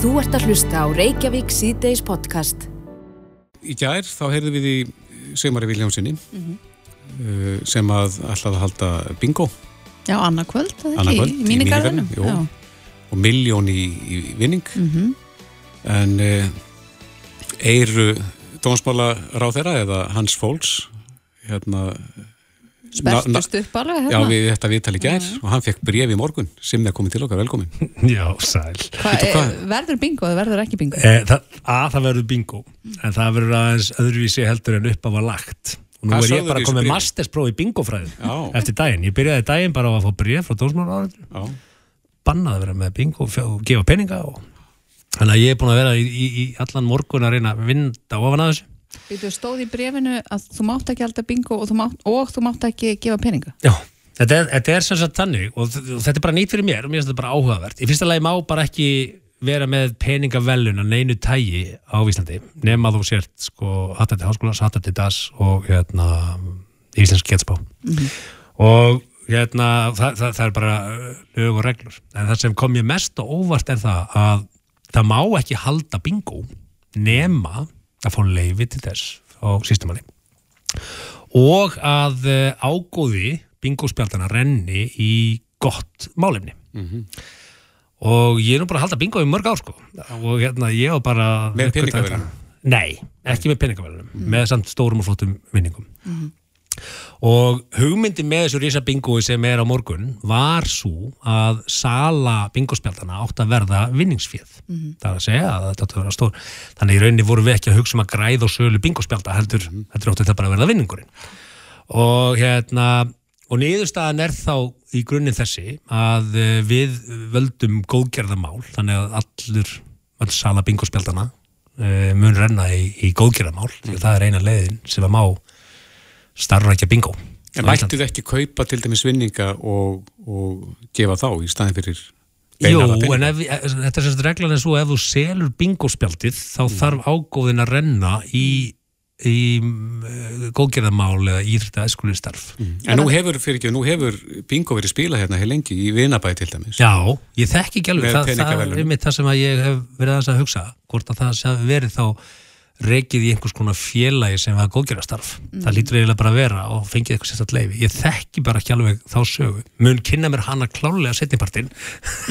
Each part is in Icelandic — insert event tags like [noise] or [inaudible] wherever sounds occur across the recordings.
Þú ert að hlusta á Reykjavík síðdeis podcast. Í gær þá heyrðum við í Sigmari Viljámsinni mm -hmm. sem að ætlaði að halda bingo. Já, annarkvöld, það Annað ekki, í mínigarðinum. jú. og miljón í, í vinning Mhm. en uh, eiru dómsmála ráð þeirra eða hans fólks hérna Spertust upp alveg Já, hérna. við þetta viðtali gær og hann fekk bref í morgun sem er komið til okkar, velkomin Já, sæl. Hva, Veitu hvað? e, verður bingo eða verður ekki bingo? E, það, að það verður bingo, en það verður aðeins öðruvísi heldur en upp af að lagt. Og nú Hvað er ég bara komið masterspróf í bingofræðin Já. eftir daginn. Ég byrjaði daginn bara á að fá bref frá dómsmálaráður, Já, bannað að vera með bingo og gefa peninga og þannig að ég er búin að vera í, í, í allan morgun að reyna að vinda ofan að þessu. Þú stóð í brefinu að þú mátt ekki halda bingo og þú mátt, og þú mátt ekki gefa peninga. Já, þetta er, þetta er sem sagt þannig og, þetta er bara nýtt fyrir mér og mér finnst þetta bara áhugavert. Í fyrsta lagi má bara ekki vera með peningavellun að neinu tægi á Íslandi nema þú sért sko hattandi háskólas, hattandi das og hérna íslensk getspá og hérna það, það, það er bara lög og reglur en það sem kom mér mest og óvart er það að það má ekki halda bingo nema að fá leifi til þess á sístumanni og að uh, ágóði bingospjaldana renni í gott málefni. Og ég er nú bara að halda bingo í mörg ár sko. Og hérna ég var bara Með peningaverðlaunum? Nei, ekki með peningaverðunum með samt stórum og flottum vinningum og hugmyndi með þessu risa bingoi sem er á morgun var svo að sala bingospjaldana átt að verða vinningsfjöð það er að segja að þetta átti að vera stór þannig í rauninni vorum við ekki að hugsa um að græða og sölu bingospjalda heldur, heldur átti þetta bara að verða vinningurinn. Og hérna og niðurstaðan er þá í grunninn þessi að eh, við völdum góðgerðamál þannig að allur öll sala bingospjaldana uh, mun renna í, í góðgerðamál því að það er eina leiðin sem að má starfrækja bingo En mættu þið ekki kaupa til dæmis vinninga og, og gefa þá í staðin fyrir beinaða Jú, peninga? en ef, eh, þetta er semst reglan er svo ef þú selur bingospjaldið þá þarf ágóðin að renna í, í uh, góðgerðamál eða íþrita eskulistarf En nú hefur, fyrir ekki, nú hefur bingo verið spilað hérna heil lengi í vinabæði til dæmis. Já, ég þekki ekki alveg. Það, það er mitt það sem að ég hef verið aðeins að hugsa hvort að það að verið þá reikið í einhvers konar félagi sem var góðgerastarf það lítur eiginlega bara að vera og fengið eitthvað sérstætt leifi ég þekki bara ekki alveg þá sögu. Mun kynna mér hana klálega setnipartin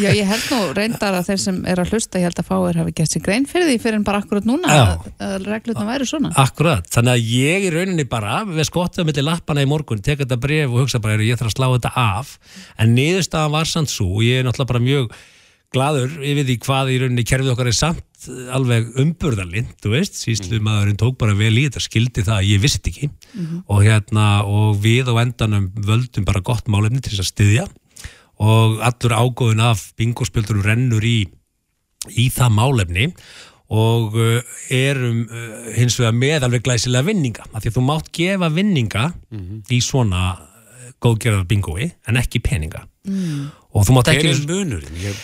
Já, ég held nú reyndar að þeir sem er að hlusta, ég held að fáir hafi gett sér grein fyrir því fyrir en bara akkurat núna Já. að, reglutna væri svona. Akkurat, þannig að ég í rauninni bara við skottið á milli lappana í morgun tek þetta bref og hugsa bara, "Heyrðu, ég þarf að slá þetta af. En niðurstaðan var samt svo og ég er náttúrulega bara mjög gladur yfir því hvað í rauninni kerfið okkar er samt eh, alveg umburðarlind, þú veist, síslu maðurinn tók bara vel í þetta, skildi það að ég vissi ekki. Og hérna og við á endanum völdum bara gott málefni til þess að styðja. Og allur ágóðun af bingospjöldurum rennur í í það málefni. Og uh, erum uh, hins vegar með alveg glæsilega vinninga. Af því að þú mátt gefa vinninga í svona uh, góðgerðar bingoi en ekki peninga. Mm. og þú mátt Hver ekki er munurinn? Ég,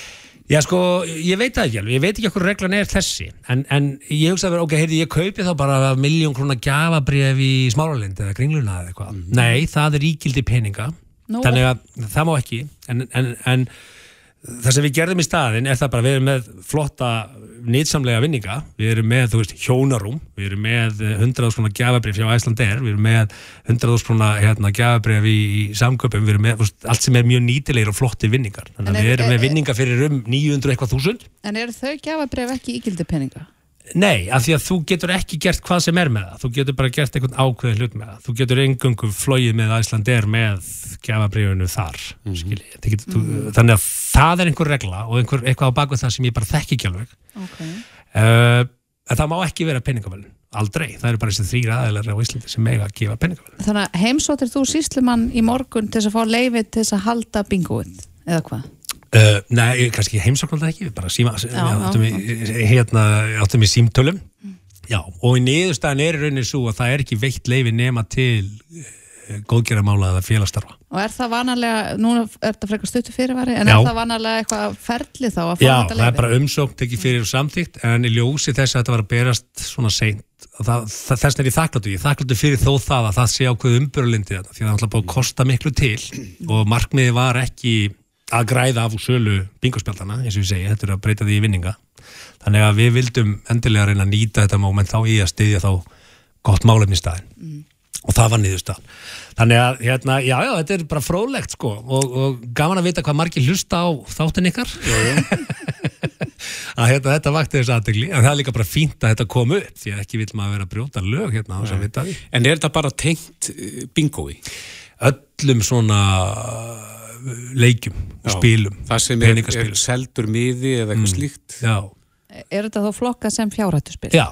Já sko, ég veit það ekki alveg, ég veit ekki okkur reglan er þessi, en, en ég hugsa að vera, ok, heyrði, ég kaupi þá bara miljón krónar gafabref í smáralind eða kringluna eða eitthvað. Nei, það er ígildi peninga, Nú. þannig að það má ekki, en, en, en það sem við gerðum í staðin er það bara, við erum með flotta nýtsamlega vinninga, við erum með, þú veist, hjónarum, við erum með 100.000 krónar gafabref hjá Æslander, við erum með 100.000 krónar hérna, gafabref í, í samköpum, við erum með, veist, allt sem er mjög nýtilegir og flotti vinningar, þannig að við er- erum með vinninga fyrir um 900 eitthvað þúsund. En eru þau gjafabref ekki ígildi peninga? Nei, af því að þú getur ekki gert hvað sem er með það. Þú getur bara gert einhvern ákveðin hlut með það. Þú getur engungu flóið með Æslander með gjafabriðinu þar mm -hmm. getur, þú, þannig að það er einhver regla og einhver, eitthvað á baku það sem ég bara þekki ekki alveg. Ok. uh, en það má ekki vera peningavælun aldrei, það eru bara þessi þrýra aðeinar á Íslandi sem eiga að gefa peningavælun Þannig að heimsóttir þú síslumann í morgun til að fá leifið til að halda bingoið, eða hvað? Uh, nei, kannski heimsóknaldið ekki, bara síma, já, já, áttum, í, hérna, áttum í símtölum. Já, og í niðurstaðan er í rauninni svo að það er ekki veitt leifi nema til uh, góðgerðamála eða félagstarfa. Og er það vanalega, nú er þetta frekar stuttu fyrirvari, en Já. er það vanalega eitthvað ferli þá að fá Já, þetta það er leifi? bara umsókn ekki fyrir samþýtt, en í ljósi þess að þetta var að berast svona seint, þess er ég þakkláttu, ég þakkláttu fyrir þó það að það sé ákveð umbyrulindi þetta, því að það er alltaf búið að kosta miklu til og markmiði var ekki að græða af úr sölu bingospjaldana, eins og ég segi, þetta er að breyta því í vinninga. Þannig að við vildum endilega reyna að nýta þetta moment þá í að styðja þá gott málefni staðin og það var niðurstað þannig að, hérna, já, já, þetta er bara fróðlegt sko og, og gaman að vita hvað margir hlusta á þáttin ykkar. [laughs] Að hérna, þetta vakti þessu aðtegli en það er líka bara fínt að þetta kom upp því að ekki vil maður vera að brjóta lög hérna þess En er þetta bara tengt eh, bingói? öllum svona leikjum og Já, spilum Það sem er, er seldur miði eða eitthvað slíkt? já, Er þetta þá flokka sem fjárhættuspil? já,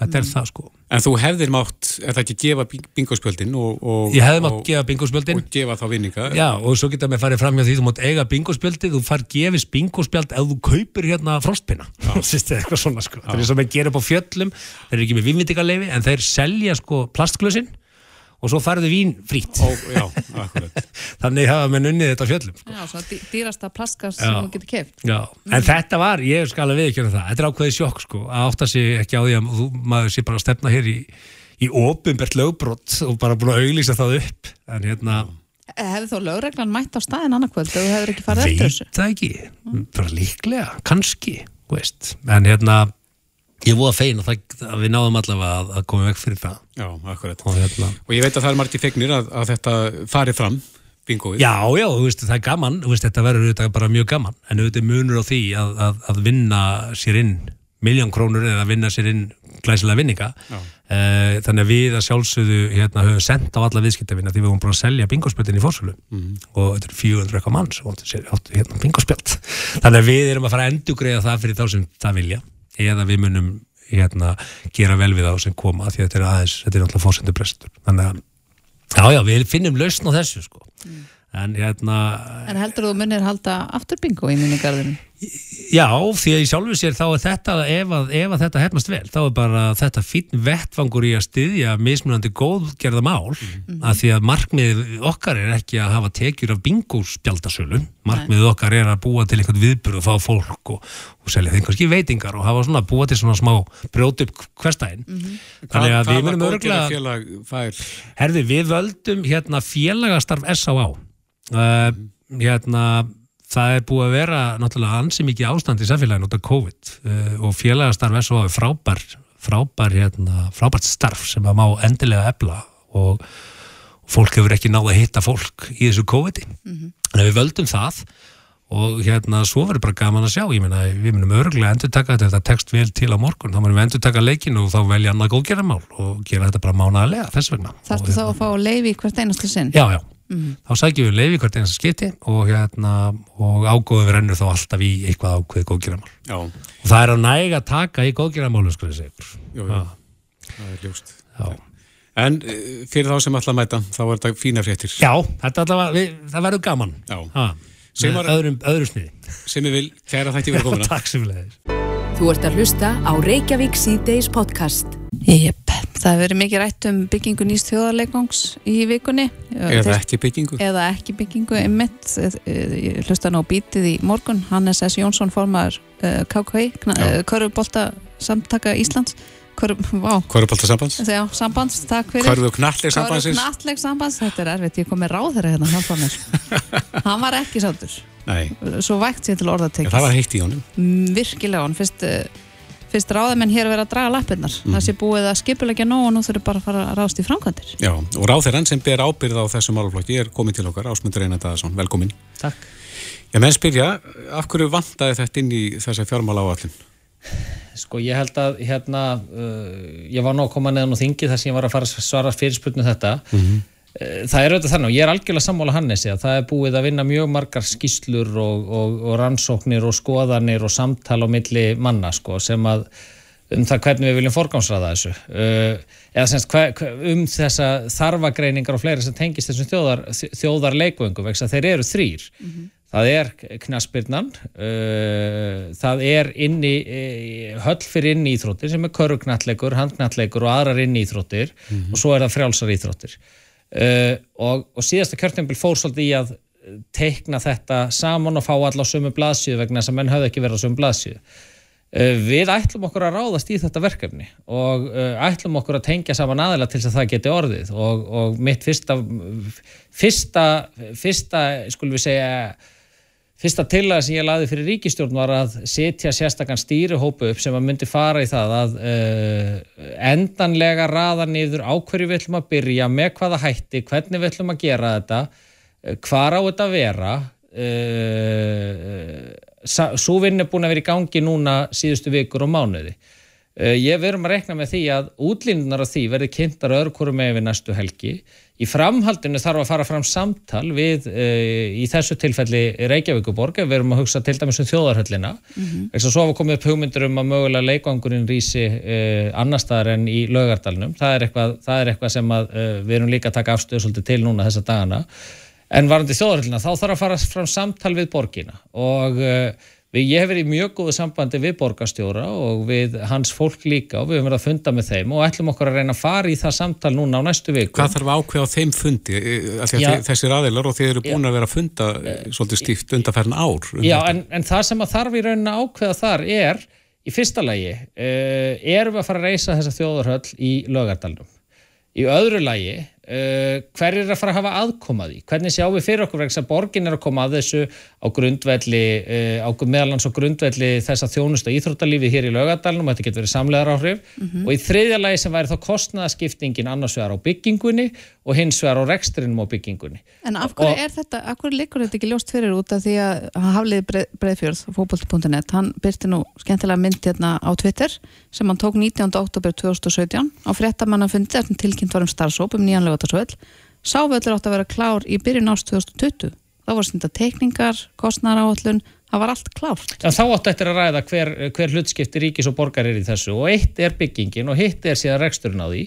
þetta er það sko. En þú hefðir mátt, er það ekki gefa bing- bingóspjöldin og, og, ég hefði mátt og, gefa bingospjöldin. og gefa þá vinninga. Já, og svo geta með farið fram hjá því þú mátt eiga bingospjöldið, þú far gefis bingospjöld ef þú kaupir hérna frostpinna. Sýstu, [laughs] eitthvað svona sko, það er eins og með gera upp á fjöllum þeir eru ekki með vinnvindingarleifi en þeir selja sko plastglösin og svo farið vín frýtt Ó, já, [laughs] þannig hafa menn unnið þetta fjöllum sko. Já, svona dý- dýrasta plaskas Já. sem þú getur keft Já, en þetta var, ég skal alveg viðkjöna það þetta er ákveðið sjokk sko, að átta sig ekki á því að þú, maður sé bara að stefna hér í í ofinbært lögbrott og bara búin að auglýsa það upp. En hérna, Hefði þó lögreglan mætt á staðin annarkvöld ef þú hefur ekki farið eftir veit þessu? það ekki. Bara líklega, kannski þú veist, en hérna ég voða fein að, það, að við náðum allavega að, að koma vekk fyrir það. Já, akkurat. Og hérna Og ég veit að það er margir fegnir að, að þetta fari fram bingóið. Já, já, veist, það er gaman, veist, þetta verður auðvitað bara mjög gaman, en auðvitað munur á því að, að, að vinna sér inn miljón krónur eða vinna sér inn glæsilega vinninga. Uh, þannig að við að sjálfsögðu hérna, höfum sendt á alla viðskiptavinna því við höfum búin að selja bingospjöldin í fórsölu og þetta er 400 eitthvað mann sem áttu sér hérna bingospjöld. Þannig að við erum að fara að endugreiða það fyrir þá sem það vilja eða við munum hérna, gera vel við þá sem koma því að þetta er aðeins, þetta er náttúrulega fórsendur prestur þannig að Já, já, við finnum lausn á þessu sko. En hérna, En heldur þú munir halda aftur bingo í minningarðinu? Já, því að í sjálfu sér þá er þetta, ef að, ef að þetta hefnast vel, þá er bara þetta fínn vettfangur í að styðja mismunandi góðgerða mál, að því að markmiðið okkar er ekki að hafa tekjur af bingospjaldasölu, markmiðið okkar er að búa til einhvern viðburð og fá fólk og, og selja þeim kannski veitingar og hafa svona, búa til svona smá brjót upp hverstæðin. Þannig að við munum örgulega... félag fær? Herði, við völdum hérna félagastarf S.A.A. Uh, hérna, það er búið að vera náttúrulega ansi mikið ástand í samfélaginu út af COVID uh, og félagastarf er frábær, frábær, hérna, frábært starf sem að má endilega efla og, fólk hefur ekki náð að hitta fólk í þessu COVID-i. Þannig að við völdum það og hérna svo verður bara gaman að sjá ég meina við munum örgulega endur taka þetta tekst vel til á morgun, þá munum við endur taka leikin og þá velja annað góðgerðarmál og gera þetta bara mánaðarlega þess vegna Þarftu þá að fá leifi í hvert einasta sinn? Já, já. Þá sækjum við leiði hvert einasta skipti og, hérna, og ágóðum við rennur þá alltaf í eitthvað ákveði góðgerðamál. Já, Og það er að næga að taka í góðgerðamálum, sko segja ykkur. Það er ljóst já. En eh, fyrir þá sem ætla að mæta þá er þetta fína fréttir já, þetta allavega, við, það verður gaman. Já. Ha, Sem var- öðrum, öðrum sniði. sem ég vil, kæra þætti verið komuna [laughs] Takk sem við leiðis. Þú ert að hlusta á Reykjavík C-Days podcast. Jep, það hefur verið mikið rætt um byggingu nýst þjóðarleikongs í vikunni. Eða ekki byggingu. Eða ekki byggingu einmitt. Eh, eh, ég hlusta nú bítið í morgun. Hannes S. Jónsson formar uh, KKI, Já. Körfubolta samtaka Íslands. Hvorubólta sambands já, sambands, takk fyrir. Hvorðu knalleg sambandsins. Körfuknattleik sambands, þetta er erfitt, ég kom með ráð þeirra hérna hann, mér. [laughs] hann var ekki sáttur. Nei, svo vægt sér til orða tekið. Það var heitt í honum. Virkilega, hann fyrst uh, fyrst ráðamenn hér að vera að draga lappirnar Mhm. það sé búið að skipulegja nóg og nú þurfum bara að fara að ráðast í framkvæmdir Já, og ráþerann sem ber ábyrð á þessum málflokki er komin til okkar, Ásmundur Einar Daðarsson, velkomin Takk. Já, menn spyrja, af hverju vantaði þetta inn í þessa fjármála áallin? Sko ég held að hérna, uh, ég var nú að koma neðan á þingi þar sem ég var að fara að svara fyrirspurnu þetta. Mhm. Uh, Það er auðvitað þannig og ég er algjörlega sammála Hannesi að það er búið að vinna mjög margar skýslur og, og, og rannsóknir og skoðanir og samtal á milli manna sko sem að um það hvernig við viljum forgámsraða þessu. Uh, eða semst hver, um þessa þarfagreiningar og fleira sem tengist þessum þjóðar, þjóðar leikvöngum vegna þeir eru þrýr það er knaspirnan uh, það er inni uh, höll fyrir inni íþróttir sem er köruknallegur, handknallegur og aðrar inni íþróttir og svo er það frjálsar íþróttir uh, og, og síðasta kjörtempil fór svolítið í að teikna þetta saman og fá alla á sömu blaðsíðu vegna þess að menn höfðu ekki verið á sömu blaðsíðu. Uh, Við ætlum okkur að ráðast í þetta verkefni og uh, ætlum okkur að tengja saman aðila til þess að það geti orðið. Og, og mitt fyrsta, fyrsta, fyrsta, skulum við segja, fyrsta tillaga sem ég laði fyrir ríkistjórn var að setja sérstakann stýrihópu upp sem að myndi fara í það að uh, endanlega raða niður á hverju við ætlum að byrja, með hvaða hætti, hvernig við ætlum að gera þetta, uh, hvar á þetta að vera. Uh, svo vinn er búin að vera í gangi núna síðustu vikur og mánuði. Uh, ég verum að rekna með því að útlýndunar af því verði kynntar öðru hverju með við næstu helgi. Í framhaldinu þarf að fara fram samtal við uh, í þessu tilfelli Reykjavíkuborg, við verum að hugsa til dæmis um þjóðarhöllina. Mm -hmm. Þess að svo hafa komið upp hugmyndur um að mögulega leikvangurinn rýsi uh, annar staðar en í lögardalunum. Það er eitthvað, það er eitthvað sem að, við erum líka að taka afstöðu til núna þessa dagana. En varandi þjóðarhöllina þá þarf að fara fram samtal við borgina og Við, ég hef verið í mjög góðu sambandi við borgastjóra og við hans fólk líka og við höfum verið að funda með þeim og ætlum okkur að reyna að fara í það samtal núna á næstu viku. Hvað þarf að ákveða á þeim fundi? Já, Þessir aðeilar og þeir eru búin að vera að funda svolítið stíft undarferðin ár. Um já, en, en það sem að þarf í raunin að ákveða þar er, í fyrsta lagi, uh, erum við að fara að reysa þessa þjóðarhöll í lögardalunum. Í öðru lagi, uh, hver er að fara að hafa aðkomaði? Hvernig sjáum við fyrir okkur vegna að borgin er að koma að þessu á grundvelli, uh, á meðalans á grundvelli þess að þjónusta íþróttalífi hér í lögadalunum, þetta getur verið samlegar áhrif mm -hmm. og í þriðja lagi sem væri þá kostnaðaskiptingin annars vegar á byggingunni og hins vegar á rekstrinum á byggingunni. En af hverju er þetta, af hverju likur þetta ekki ljóst fyrir út af því að Haflið Breðfjörð, fókbalt.net, hann byrti nú skemmtilega mynd hérna á Twitter sem hann tók 19. oktober 2017 á fréttamannafundi eftir tilkynnt varum starfsóp um nýjan lögatarsvöld Sávöldur átt að vera klár í byrjun ást 2020 þá var þetta tekningar, kostnæra það var allt klárt. Já, þá átt eftir að ræða hver, hver hlutskipti ríkis og borgar er í þessu og eitt er byggingin og hitt er síðan reksturinn á því.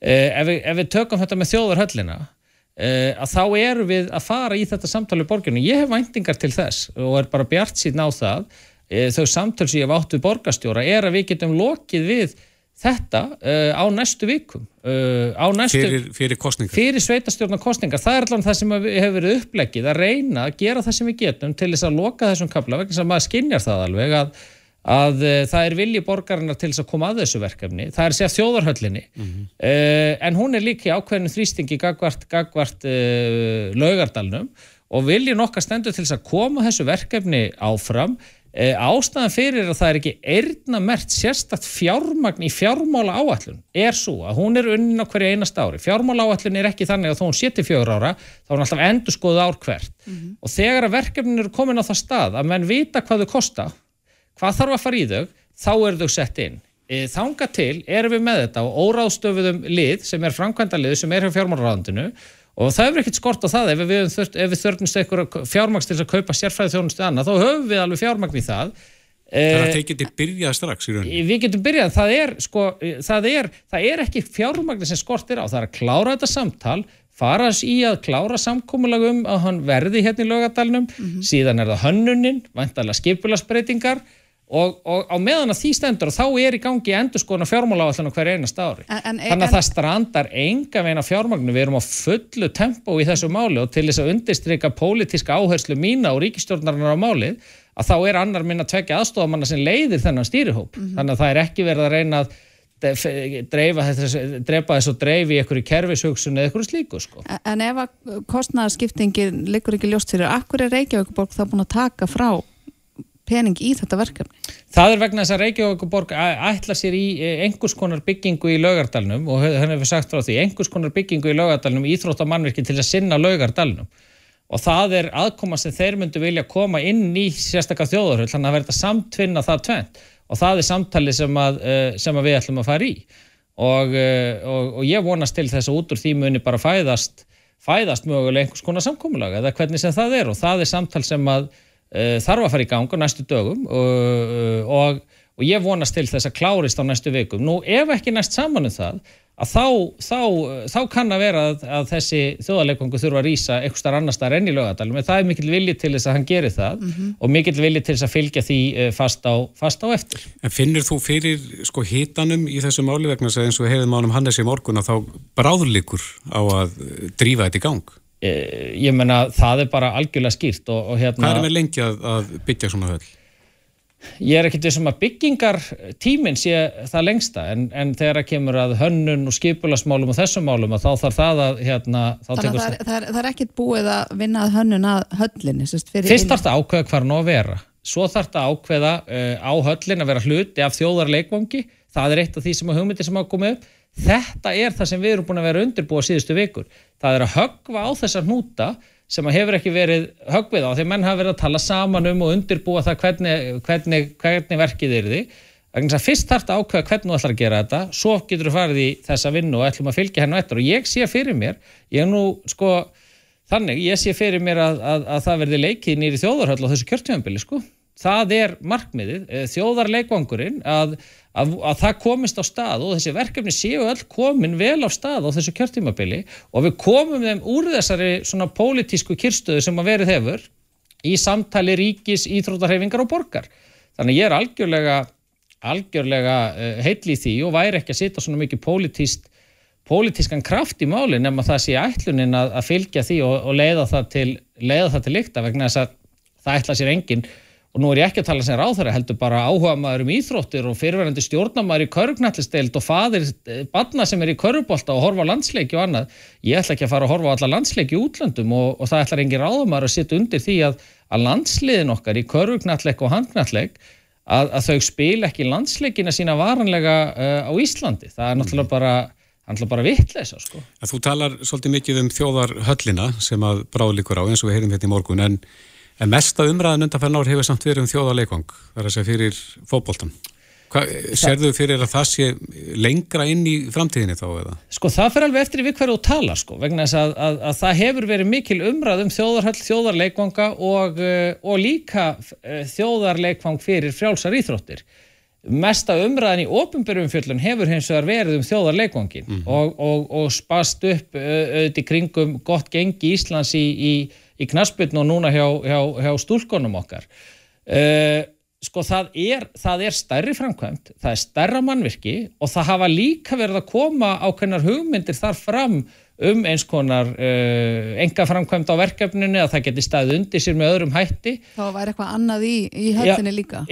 Eh, ef, við, ef við tökum þetta með þjóðarhöllina eh, að þá erum við að fara í þetta samtali í borgarnu, ég hef væntingar til þess og er bara bjart síðan á það. Eh, þau samtöl sem ég hef átt við borgarstjóra er að við getum lokið við þetta uh, á næstu vikum. Uh, á næstu, fyrir, fyrir kostningar fyrir sveitastjórnar kostningar, það er allavega það sem hefur verið upplegið, að reyna að gera það sem við getum til þess að loka þessum kabla vegna sem maður skinnjar það alveg að, að uh, það er vilji borgarinnar til þess að koma að þessu verkefni, það er sér þjóðarhöllinni. Mm -hmm. en hún er líka ákveðinu þrýstingi gagvart, gagvart laugardalnum og vilji nokkar stendur til þess að koma þessu verkefni áfram ástæðan fyrir að það er ekki erðna mert sérstatt fjármagn í fjármála áallun er svo að hún er unnin á hverju einast ári. Fjármála áallun er ekki þannig að þó hún seti fjögur ára, þá er hún alltaf endur skoðið ár hvert. Mm -hmm. Og þegar að verkefnin eru komin á það stað að menn vita hvað þau kosta, hvað þarf að fara í þau, þá eru þau sett inn. E, þanga til erum við með þetta og óráðstöfuðum lið sem er framkvæmda lið sem er hjá fjármálaráðandinu og það hefur ekkert skort á það. Ef við, við þörfumst eitthvað fjármagn til að kaupa sérfræði þjónustu annað, þá höfum við alveg fjármagn í það. Það er að þeir geti byrjað strax í rauninni. Við getum byrjað, það er, sko, það er, það er ekki fjármagn sem skortir á, það er að klára þetta samtal, fara í að klára samkómulag um að hann verði hérna í lögadalunum, mm -hmm. síðan er það hönnunin, vantalega skipulasbreytingar Og, og á meðan að því stendur þá er í gangi endur skoðan fjármáláallinu hver einast ári. En, en, Þannig að það strandar enga veina fjármagnu, við erum á fullu tempo í þessu máli og til þess að undirstryka pólitíska áherslu mína og ríkistjórnarinnar á málið, að þá er annar minna tvekja aðstofamanna sem leiðir þennan stýrihóp. Mm -hmm. Þannig að það er ekki verið að reyna að dreifa þess, og dreifi í einhverju kerfishugsun eða einhverju slíku sko. En ef að kostnæðarskiptingin liggur ekki ljóst fyrir, akkur er Reykjavík pening í þetta verkefni? Það er vegna þess að Reykjavíkuborg ætla sér í e, einhvers konar byggingu í laugardalnum og henni hefur sagt frá því einhvers konar byggingu í laugardalnum íþróttamannverki til að sinna laugardalnum. Og það er aðkoma sem þeir myndu vilja koma inn í sérstaklega þjóðarhöll þannig að verða samtvinna það tvent og það er samtali sem, að, e, sem að við ætlum að fara í. Og, e, og, og ég vonast til þess að út úr því muni bara fæðast fæðast mögulega einhvers konar samkómulag eða hvernig sem það er. Og það er samtal sem að þarf að fara í gang á næstu dögum og, og, og ég vonast til þess að klárist á næstu vikum. Nú ef ekki næst saman um það, að þá, þá, þá kann að vera að, að þessi þjóðarleikongu þurfa að rýsa eitthvað starf annar starf enn í lögadalum, en það er mikill vilji til þess að hann gerir það mm -hmm. og mikill vilji til þess að fylgja því fast á, fast á eftir. En finnir þú fyrir sko hitanum í þessu máli vegna eins og hefðum ánum Hannes í morgun að þá bráðurleikur á að drífa þetta í gang? Eh, ég menna það er bara algjörlega skýrt og, og hérna Hvað er með lengi að, að byggja svona höll? Ég er ekkert þessum að byggingar tíminn sé það lengsta en, en þegar það kemur að hönnun og skipulasmálum og þessum málum að þá þarf það að hérna, þá Þannig að það er, það, er, það er ekkert búið að vinna að hönnun að höllinni Fyrst inn- þarf það að ákveða hvar á að vera. Svo þarf það að ákveða uh, á höllin að vera hluti af þjóðarleikvangi. Það er eitt af því sem að hugmyndir sem hafa komið upp. Þetta er það sem við erum búin að vera undirbúa síðustu vikur. Það er að höggva á þessa hnúta sem hefur ekki verið höggvið á því menn hafa verið að tala saman um og undirbúa það hvernig, hvernig, hvernig verkið er því. Þannig að fyrst þarf það að ákveða hvernig þú ætlar að gera þetta, svo getur þú farið í þessa vinnu og ætlum að fylgja hennu eftir og ég sé fyrir mér, ég er nú sko Þannig, ég sé fyrir mér að, að, að það verði leikið nýri þjóðarhöll á þessu kjörtjöfambili, sko. Það er markmiðið, eh, þjóðarleikvangurinn, að, að, að það komist á stað og þessi verkefni séu öll komin vel á stað á þessu kjörtjöfambili og við komum þeim úr þessari svona pólitísku kyrstöðu sem að verið hefur í samtali ríkis, íþrótarhefingar og borgar. Þannig ég er algjörlega, algjörlega uh, heill í því og væri ekki að sitja svona mikið pólitíst pólitískan kraft í máli nema það sé ætlunin að, að fylgja því og, og leiða það til, leiða það til lykta vegna þess að það ætla sér engin og nú er ég ekki að tala sem ráðherra heldur bara áhuga maður um íþróttir og fyrirverandi stjórnamaður í körgnættisteild og fadir eh, barna sem er í körubólta og horfa á landsleiki og annað. Ég ætla ekki að fara að horfa á alla landsleiki í útlöndum og, og það ætlar engin ráðamaður að sitja undir því að, að landsliðin okkar í körgnættleik og handgnættleik að, að þau spila ekki landsleikina sína varanlega uh, á Íslandi. Það er náttúrulega bara hann ætla bara vittleisa sko. Að Þú talar svolítið mikið um þjóðarhöllina sem að bráðlíkur á eins og við heyrum þetta í morgun en, en mesta umræðan undanfæðan ár hefur samt verið um þjóðarleikvang þar að segja fyrir fótboltan. Hva, serðu fyrir að það sé lengra inn í framtíðinni þá eða? Sko það fyrir alveg eftir við hverju þú talar sko vegna þess að, að, að það hefur verið mikil umræð um þjóðarhöll, þjóðarleikvanga og, uh, og líka uh, þjóðarleikvang fyrir frjálsar íþróttir mesta umræðan í ofinbyrjum fjöllun hefur hins vegar verið um þjóðarleikvangin mm -hmm. og, og, og spast upp auðvitað í kringum gott gengi Íslands í, í, í knasputn og núna hjá, hjá, hjá stúlkonum okkar. Uh, sko það er, það er stærri framkvæmt, það er stærra mannvirki og það hafa líka verið að koma ákveðnar hugmyndir þar fram um eins konar uh, enga framkvæmt á verkefninu að það geti staðið undir sér með öðrum hætti. Þá væri eitthvað annað í, í höllinni líka.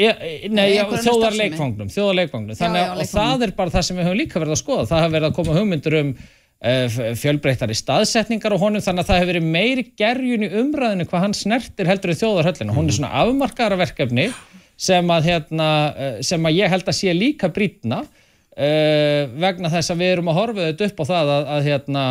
nei, einhverja þjóðarleikfangnum, þjóðarleikfangnum. Já, Þannig að það er bara það sem við höfum líka verið að skoða. Það hefur verið að koma hugmyndur um uh, fjölbreyttari staðsetningar á honum þannig að það hefur verið meiri gerjun í umræðinu hvað hann snertir heldur í þjóðarhöllinu. Hún er svona afmarkaðara verkefni sem að, hérna, uh, sem að ég held að sé líka brýtna uh, vegna þess að við erum að horfa þetta upp á það að, að hérna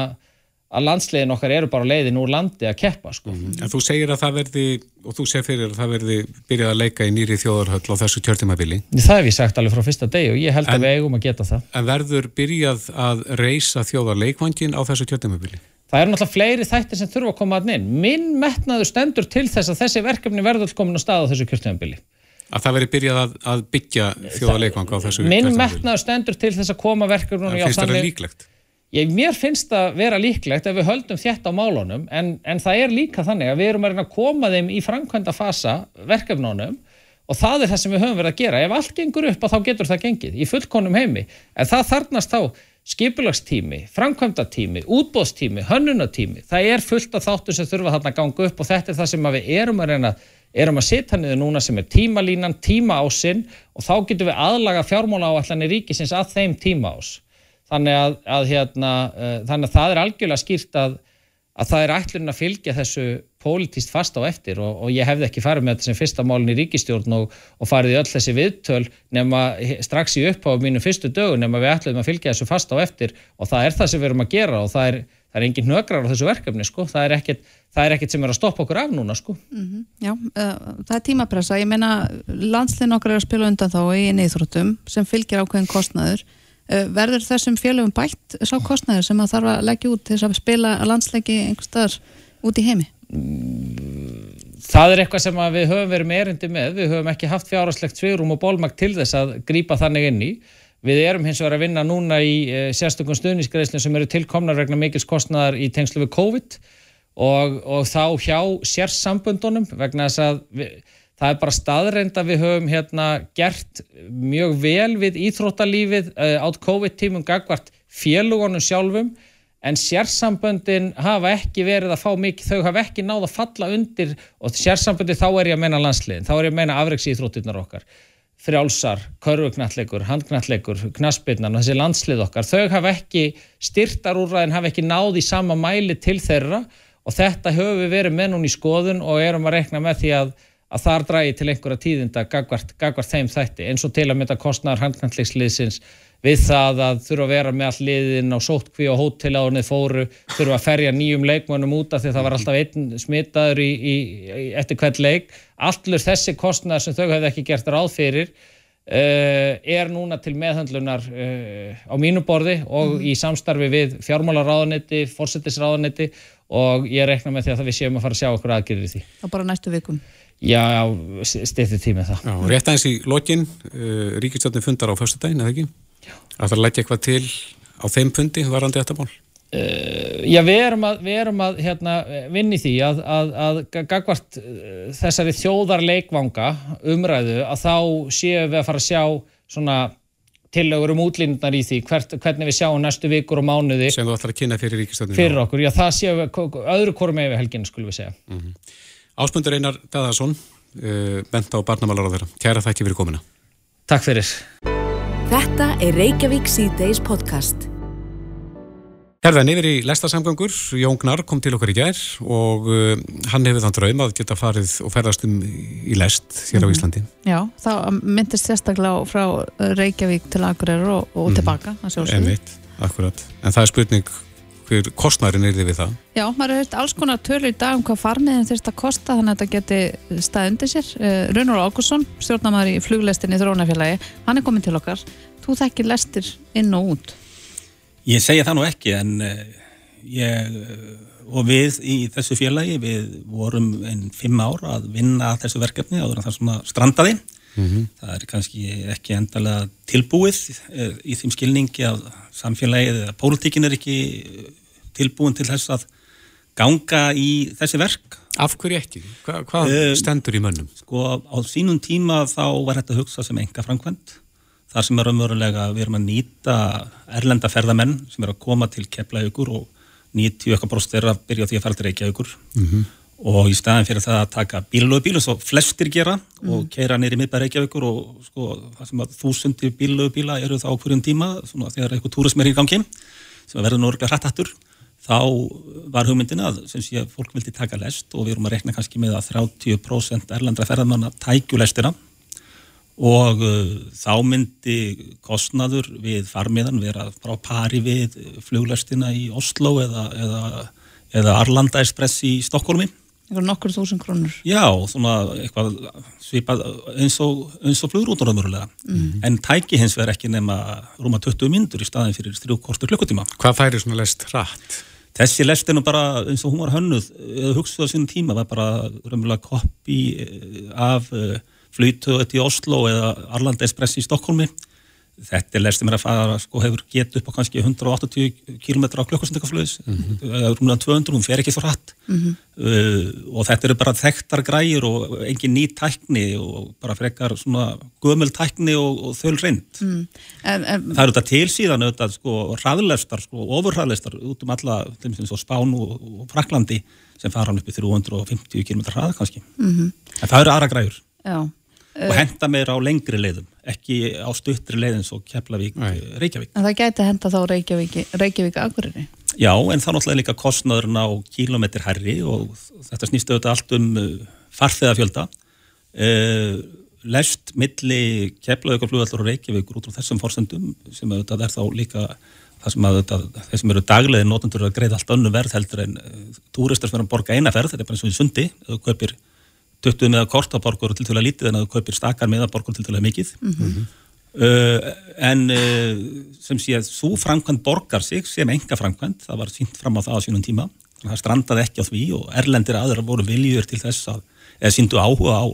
að landsliðin okkar eru bara á leiðin úr landi að keppa sko. En þú segir að það verði, og þú segir fyrir að það verði byrjað að leika í nýri þjóðarhöll á þessu kjörtimabili. Það hef ég sagt alveg frá fyrsta degi og ég held En- að við eigum að geta það. En verður byrjað að reysa þjóðarleikvangin á þessu kjörtimabili? Það eru náttúrulega fleiri þættir sem þurfa að koma að inn. Minn metnaður stendur til þess að þessi verkefni verður komin á stað á þessu kjörtjöfambili. Að það verði byrjað að, að byggja þjóðarleikvang á þessu Minn kjörtímabili? metnaður stendur til þess að koma finnst það líklegt. Ég, mér finnst það vera líklegt ef við höldum þétt á málunum en, en það er líka þannig að við erum að reyna að koma þeim í framkvæmda fasa verkefnunum og það er það sem við höfum verið að gera. Ef allt gengur upp að þá getur það gengið í fullkonum heimi en það þarnast þá skipulagstími, framkvæmdatími, útbóðstími, hönnunatími. Það er fullt af þáttur sem þurfa þarna að ganga upp og þetta er það sem að við erum að reyna erum að setja niður núna sem er tímalínan, tíma ásinn og þá getum við aðlaga fjármála áallanir ríkisins að þeim tíma ás þannig að, að, hérna, uh, þannig að það er algjörlega skýrt að, að það er ætlun að fylgja þessu pólitíst fast á eftir og, og ég hefði ekki farið með þetta sem fyrsta málun í ríkistjórn og, og farið í öll þessi viðtöl nema strax í uppháð mínu fyrstu dögun nema við ætlum að fylgja þessu fast á eftir og það er það sem við erum að gera og það er, það er engin hnögrar á þessu verkefni sko. það, er ekkit, það er ekkit sem er að stoppa okkur af núna sko. Já, uh, það er tímapressa. Ég meina, landsliðin okkar er að spila undan þá í neyþróttum sem fylgir ákveðin kostnaður. Uh, verður þessum félögum bætt sá kostnaður sem að þarf að leggja út til þess að spila landsleiki einhver staðar út í heimi? það er eitthvað sem við höfum verið með erindi með, við höfum ekki haft fjárháslegt svigrúm og bólmakt til þess að grípa þannig inn í. Við erum hins vegar að vinna núna í e, sérstökum stuðnisgreðslum sem eru tilkomnar vegna mikils kostnaðar í tengslu við COVID og, og þá hjá sérsambundunum vegna þess að við, það er bara staðreind að við höfum hérna gert mjög vel við íþróttalífið uh, átt COVID-tímum gagvart félugunum sjálfum en sérsamböndin hafa ekki verið að fá mikið, þau hafa ekki náð að falla undir og sérsamböndi þá er ég að meina landsliðin, þá er ég að meina afreiksýþróttirnar okkar. Frjálsar, körfuknallegur, handknallegur, knaspirnan og þessi landslið okkar, þau hafa ekki styrtarúræðin, hafa ekki náð í sama mæli til þeirra og þetta höfum við verið með núna í skoðun og erum að rekna með því að, að þar drægi til einhverja tíðinda gagvart, gagvart þeim þætti eins og til að mynda kostnar handknallegsliðsins við það að þurfa að vera með all liðin á sótkví og hóteláðunni fóru, þurfa að ferja nýjum leikmönum út af því það var alltaf einn smitaður í, í, í, eftir hvert leik. Allur þessi kostnæðar sem þau hefði ekki gert ráð fyrir uh, er núna til meðhandlunar uh, á mínu borði og mm. í samstarfi við fjármálaráðanetti, fórsettisráðanetti og ég rekna með því að við séum að fara að sjá okkur aðgerðir því. Það bara næstu vikum. Já, styrtið tímið það. Já, rétt aðeins í lokin, uh, Ríkistjórnum fundar á förstu daginn, eða ekki? Það þarf að leggja eitthvað til á þeim pundi varandi þetta mál? Uh, já, við erum að, við erum að hérna, vinni því að, að, að gagvart uh, þessari þjóðarleikvanga umræðu að þá séum við að fara að sjá svona tillögur um útlýndar í því hvert, hvernig við sjáum næstu vikur og mánuði sem þú ætlar að kynna fyrir ríkistöndinu fyrir okkur, já það séum við öðru korum með helginu skulum við segja mm -hmm. Áspundur Einar Dæðarsson uh, bent á barnamálar á þeirra, kæra þætti fyrir komina Takk fyrir Þetta er Reykjavík C-Days podcast. Herðan yfir í lestasamgangur, Jón Gnar kom til okkar í gær og uh, hann hefur þann draum að geta farið og ferðast um í lest hér á mhm. Íslandi. Já, það myndist sérstaklega frá Reykjavík til Akureyri og, og mm. tilbaka. Emitt, akkurat. En það er spurning hver kostnærin er þið við það? Já, maður hefur alls konar törlu í dag um hvað farmiðin þurft að kosta þannig að þetta geti stað undir sér. Uh, Rúnur Ágússon, stjórnamaður í fluglestinni Þrónafélagi, hann er komin til okkar. Þú þekkir lestir inn og út? Ég segja það nú ekki en uh, ég og við í þessu félagi við vorum einn fimm ár að vinna þessu verkefni áður en það svona strandaði Mm -hmm. Það er kannski ekki endalega tilbúið eh, í þeim skilningi að samfélagið eða pólitíkin er ekki tilbúin til þess að ganga í þessi verk. Af hverju ekki? Hva, hvað uh, stendur í mönnum? Sko á sínum tíma þá var þetta hugsað sem enga framkvæmt. Það sem er umverulega við erum að nýta erlenda ferðamenn sem er að koma til keflaugur og 90 okkar bróst er að byrja því að fara til reykjaugur mm -hmm. og í staðin fyrir það að taka bílögu bílu svo flestir gera mm. og keira neyri miðbæri reykjaugur og sko það sem að þúsundir bílögu bíla eru þá hverjum tíma svona þegar eitthvað túrism er í gangi sem verður nú orðlega hrætt aftur þá var hugmyndin að sem sé fólk vildi taka lest og við erum að rekna kannski með að 30% erlandra ferðarmanna tækju lestina. Og uh, þá myndi kostnaður við farmiðan vera frá pari við fluglestina í Oslo eða, eða, eða Arlanda Express í Stokkólmi Eitthvað nokkur þúsund krónur. Já, svona eitthvað svipað eins og, og flugrútur umverulega mm. en tæki hins verð ekki nema rúma 20 myndur í staðin fyrir þrjúkortur klukkutíma. Hvað færi svona lest rætt? Þessi lest er nú bara eins og hún var hönnuð eða hugstuð á sínum tíma var bara raunverulega koppi eh, af uh, flutuðet í Oslo eða Arlanda Express í Stokkólmi þetta er lestum er að fara, sko, hefur gett upp á kannski 180 km á klukkusendikaflöðis mm -hmm. rúmlega 200, hún fer ekki svo hratt mm -hmm. uh, og þetta eru bara þekktar græur og engin ný tækni og bara frekar svona gömul tækni og, og þöl reynd mm. það eru þetta tilsíðan auðvitað sko hraðlestar, sko ofurhraðlestar út um alla, þeim sem svo Spán og, og Fraklandi sem fara hann upp í 350 km hrað kannski -hmm. en það eru aðra græur Já og henda meira á lengri leiðum ekki á stuttri leiðin svo Keflavík, Nei. Reykjavík. En það gæti henda þá Reykjavík, Reykjavík Akureyri? Já, en það náttúrulega líka kostnaðurinn á kílometri herri og þetta snýstu auðvitað allt um uh, farþeðafjölda uh, lest milli Keflavík og flugallur og Reykjavík út á þessum fórsendum sem auðvitað er þá líka það sem að þeir sem eru daglegið nótundur að greiða allt önnu verð heldur en uh, túristar sem er að borga eina ferð, þetta er bara eins og í sundi, ef þú kaupir 20 meða kortaborgur til til að lítið en að þú kaupir stakar meðaborgur til til að mikið. Mm -hmm. uh, en uh, sem sé að svo framkvæmt borgar sig sem enga framkvæmt, það var sínt fram á það á sínum tíma, það strandaði ekki á því og erlendir aðra voru viljur til þess að, eða síndu áhuga á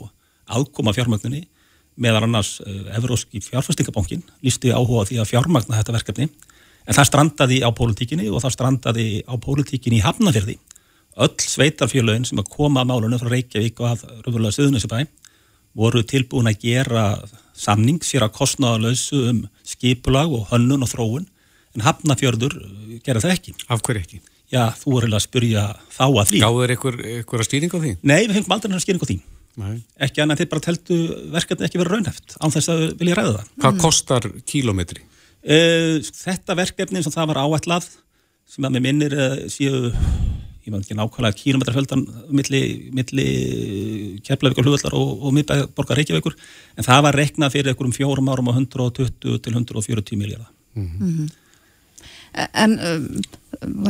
aðkoma fjármögnunni meðan annars uh, Evróski fjárfæstingabankin lísti áhuga því að fjármagna þetta verkefni. En það strandaði á pólitíkinni og það strandaði á pólitíkinni í Hafnafjörði öll sveitarfélögin sem að koma að málunum frá Reykjavík og að Röfurlega Suðunisabæ voru tilbúin að gera samning sér að kostnaðalösu um skipulag og hönnun og þróun en Hafnafjörður uh, gera það ekki. Af hverju ekki? Já, þú eiginlega að spyrja þá að því. Gáður ykkur, ykkur að stýring á því? Nei, við fengum aldrei að skýringa á því. Nei. Ekki annað þið bara teltu verkefni ekki verið raunhæft án þess að vilja ræða það. Hvað kostar kílómetri? Uh, þetta verkefni sem það var áætlað sem að mér minnir uh, séu ég maður ekki nákvæmlega kílometrafjöldan milli, milli Keflavík og Hlugvallar og, og miðborgar Reykjavíkur en það var reknað fyrir einhverjum fjórum árum á 120 til 140 miljardar. En um,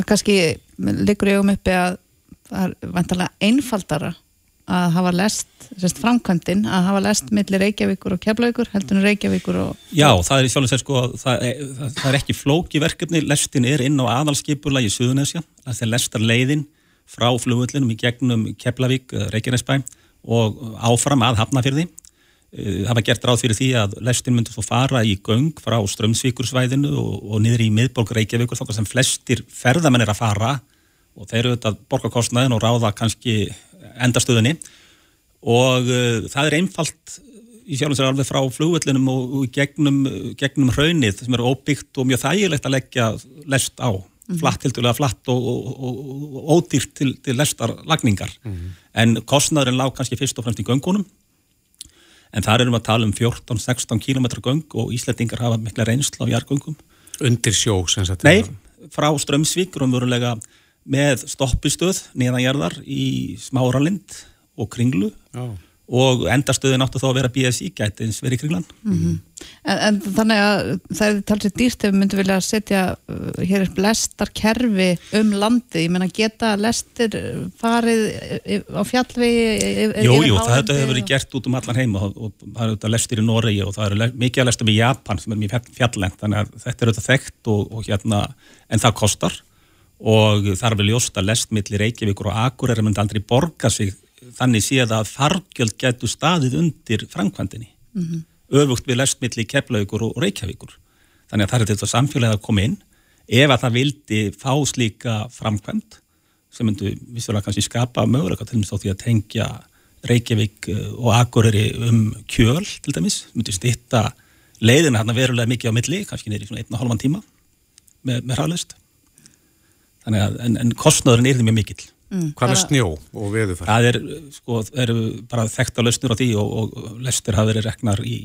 kannski liggur ég um uppi að það er vantarlega einfaldara að hafa lest, sérst framkvæmdin að hafa lest millir Reykjavíkur og Keflavíkur heldur en Reykjavíkur og... Já, það er í sjálf og sér sko, það það, er ekki flóki verkefni, lestin er inn á aðalskipula í Suðunesja, það er lestar leiðin frá flugullinum í gegnum Keflavík, Reykjanesbæ og áfram að Hafnafjörði. Það var gert ráð fyrir því að lestin myndi svo fara í göng frá Strömsvíkursvæðinu og, og niður í miðborg Reykjavíkur þókar sem flestir ferðamenn er að fara og þeir eru auðvitað borgarkostnaðin og ráða kannski endastöðunni. Og uh, það er einfalt í sjálfum sér alveg frá flugvöllinum og, og gegnum, gegnum hraunið sem eru óbyggt og mjög þægilegt að leggja lest á, flatt tildulega flatt og, og, og ódýrt til, til lestarlagningar en kostnaðurinn lág kannski fyrst og fremst í göngunum. En þar erum við að tala um 14-16 km göng og Íslandingar hafa mikla reynsla á jargöngum Undir sjó, sem sagt. Nei, frá Strömsvík raunverulega með stoppistöð neðanjarðar í Smáralind og Kringlu. Já. og endastöðin áttu þá að vera BSI gæti eins verið Kringlan. en, en þannig að það er talsið dýrt ef við myndum vilja setja uh, hér upp lestarkerfi um landi ég menna geta lestir farið uh, á fjallvegi Jú, jú, það þetta hefur verið gert út um allan heima og, og það eru þetta lestir í Noregi og það eru mikið að lestum í Japan sem er mjög fjallend þannig að þetta er auðvitað þekkt og, og hérna, en það kostar og það vel ljóst að lestmilli Reykjavíkur og Akureyri myndi aldrei borga sig þannig séð að fargjöld getur staðið undir framkvæmdini öfugt við lestmilli Keflavíkur og Reykjavíkur. Þannig að það er þetta samfélagi að koma inn. Ef að það vildi fá slíka framkvæmd sem myndi vissulega kannski skapa möguleika til dæmis á því að tengja Reykjavík eh, og Akureyri um kjöl til dæmis, myndi stitta leiðina hérna verulega mikið á milli kannski neyri svona einn og halvan tíma með, með hraðlist að en, en kostnaðurinn er því mjög mikill Hvað með snjó og veðufar? það er, sko, það eru bara þekkt á lausnur á því og, og lestir hafa verið reknar í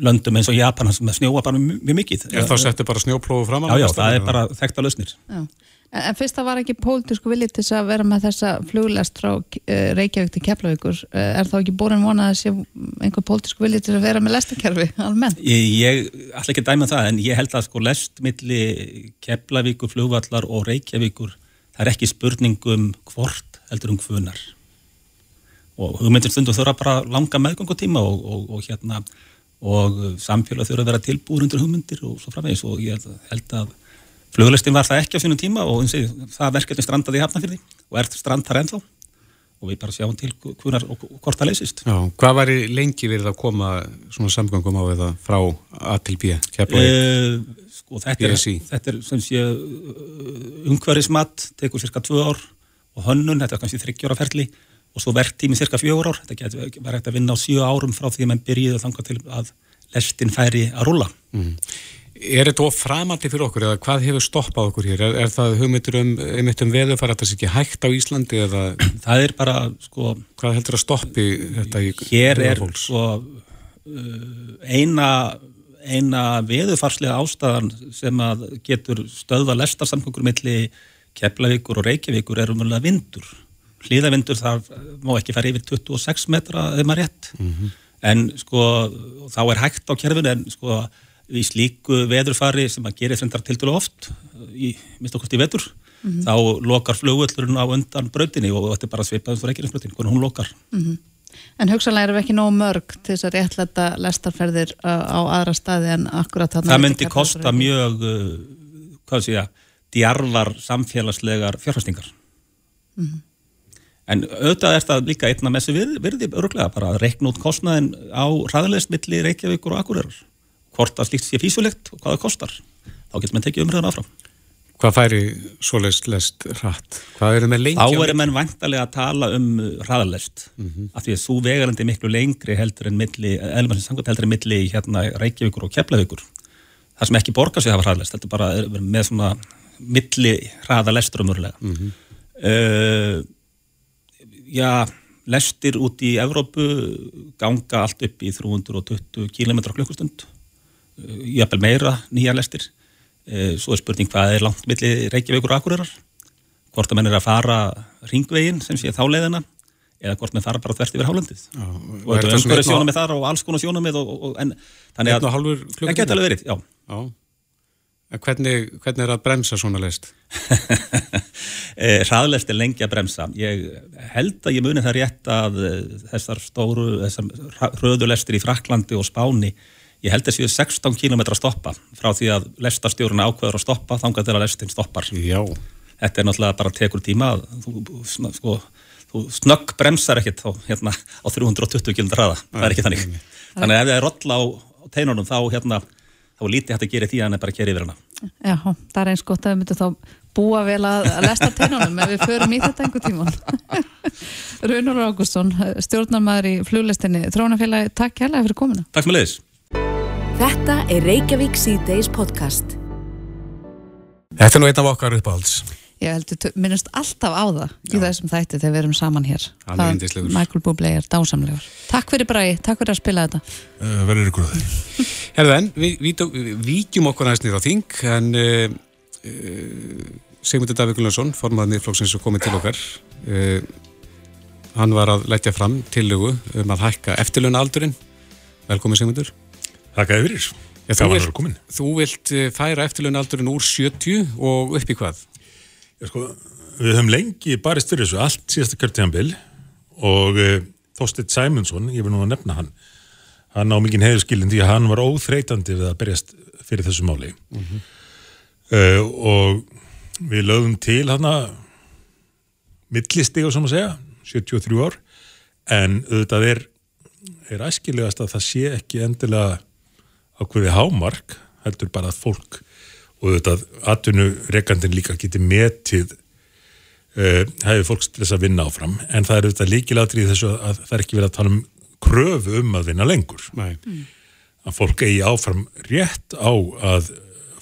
löndum eins og Japan sem snjóa bara mjög, mikið Er þá settu bara snjóplófu fram Já, já, það er bara þekkt á lausnir Já. En, fyrst það var ekki pólitísku viljið til þess að vera með þessa fluglest frá uh, Reykjavík til Keflavíkur. Uh, er þá ekki borin vonað að sé einhver pólitísku viljið til að vera með lestarkerfi almennt? Ég, ætla ekki að dæma það en ég held að sko lest milli Keflavíkur, flugvallar og Reykjavíkur það er ekki spurningum hvort heldur um hvunar og hugmyndir stundum þurfa bara langa meðgöngutíma og, og, og hérna og samfélag þurfa að vera tilbúr undir hugmyndir og svo framvegis. Og ég held að fluglistin var það ekki á sínum tíma og og það verkefni strandaði í Hafnafyrði og er strand þar ennþá. Og við bara sjáum til hvunar og hvort það leysist. Já, hvað væri lengi verið að koma svona samgöngum á það frá A til B, Keflavík? Uh, sko, þetta, er, þetta er sem sé umhverfismat, tekur cirka tvö ár og hönnun, þetta er kannski þryggjóra ferli og svo verktími cirka fjögur ár. Þetta getur verið hægt að vinna á sjö árum frá því að menn byrjuðu þangað til að lestin færi að rúlla Er þetta of framandi fyrir okkur eða hvað hefur stoppað okkur hér? Er, er það hugmyndur um, um veðufar að það sé ekki hægt á Íslandi eða það er bara, sko, hvað heldur að stoppi þetta í hér er fólks? sko uh, eina eina veðufarslega ástæðan sem að getur stöðva lestarsamgöngur milli Keflavíkur og Reykjavíkur er umverulega vindur hlýðavindur þar má ekki fara yfir 26 metra ef maður rétt en sko þá er hægt á kerfinu en sko í slíku veðurfari sem að gerir þrendar til dælu oft í, minnst okkur í vetur þá lokar flugvöllurinn á undan brautinni og þetta er bara svipað og reykjarinsbrautin, hvernig hún lokar. En hugsalega erum við ekki nógu mörg til þess að réttlæta lestarferðir uh, á aðra staði en akkurat þarna það myndi kosta mjög uh, hvað sé ég, djarvar samfélagslegar fjárfæstingar en auðvitað er það líka einna messi virði, virði örglega bara að reikna út kostnaðin á hraðilegst milli Reykjavíkur og Akureyrar hvort að slíkt sé físulegt og hvað það kostar þá getur menn tekið umröðan áfram Hvað færi svoleiðst lest hratt? Hvað eru með lengi? þá eru menn vantarlega að tala um hraðalest af því að svo vegarandi miklu lengri heldur en milli, elmarsins samkvæmt heldur en milli hérna Reykjavíkur og Keflavíkur það sem ekki borgar sig að hafa hraðlest, þetta er bara er með svona milli hraða lestur umverulega. Mm -hmm. já, lestir út í Evrópu ganga allt upp í 320 km klukkustund, jafnvel meira nýja lestir. Uh, svo er spurning hvað er langt milli Reykjavíkur og Akureyrar, hvort að menn er að fara ringveginn sem sé þá leiðina eða hvort með fara bara þvert yfir hálendið Já, og þetta er umhverju sjónamið þar og alls konar sjónamið og, og, en þannig að það geta alveg verið, já Já. Hvernig, hvernig er að bremsa svona lest? [laughs] Eh, hraðlest er lengi að bremsa ég held að ég muni það rétt að eh, þessar stóru þessar röðulestir í Fraklandi og Spáni ég held að séu 16 km að stoppa frá því að lestastjórun ákveður að stoppa þangað til að lestin stoppar. Já. þetta er náttúrulega bara tekur tíma þú, sko, þú snögg bremsar ekkert á, hérna, á 320 km hraða, það er ekki þannig. þannig að ef það er roll á, teinunum þá hérna, þá er lítið hægt að gera því að hann er bara að gera yfir hana. Já, það er eins gott að við myndum þá búa vel að lesta tennunum ef við förum í þetta einhver tíman [laughs] Runur Ágústsson, stjórnarmæður í fluglestinni Þrónafélagi, takk hérlega Þetta er Reykjavík C-Days podcast. Þetta er nú einn af okkar uppáhalds. Ég heldur minnast alltaf á það í þessum þætti þegar við erum saman hér Hann er yndislegur. Michael Bublé er dásamlegur Takk fyrir Bræði, takk fyrir að spila þetta Uh, verður ykkur á því. [laughs] Herðu en, við, víkjum okkur aðeins niður á þing, en uh, uh, Sigmundur Davík Gunnarsson, formaður miðflokksins og komið til okkar, uh, hann var að leggja fram tillögu um að hækka eftirluna aldurinn. Velkomin Sigmundur. Þakkaði fyrir. Já, þú, vilt, þú vilt uh, færa eftirluna aldurinn úr 70 og upp í hvað? Ég, sko, við höfum lengi barist fyrir þessu allt síðasta kjörtíðanbil og uh, Þorstedt Sæmundsson, ég vil nú að nefna hann, hann á mikinn heiðurskilin því að hann var óþreytandi við að berjast fyrir þessu máli. uh, og við lögum til hann að millistig og sem að segja, 73 ár, en auðvitað er, er æskilegast að það sé ekki endilega ákveði hámark, heldur bara að fólk og auðvitað atvinnu rekandin líka geti metið uh, hefur fólks til þess að vinna áfram. En það er auðvitað líkilatri í þessu að það er ekki verið að tala um kröfu um að vinna lengur. Nei. að fólk eigi áfram rétt á að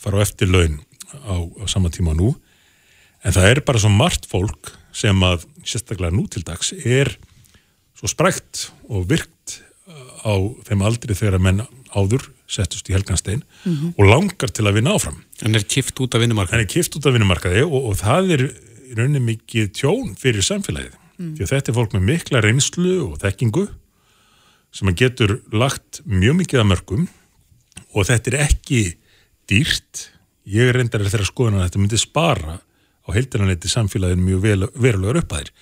fara á eftir laun á, á sama tíma nú. En það er bara svo margt fólk sem að sérstaklega nú til dags er svo sprækt og virkt á þeim aldri þegar að menn áður settust í helganstein og langar til að vinna áfram. Hann er kift út af vinnumarka. hann er kift út af vinnumarkaði og, og það er í rauninni mikið tjón fyrir samfélagið. Því að þetta er fólk með mikla reynslu og þekkingu sem að getur lagt mjög mikið að mörgum og þetta er ekki dýrt. Ég er reyndar þeirra skoðan að þetta myndi spara á heildinanetti samfélaginu mjög vel, verulegar upphæðir.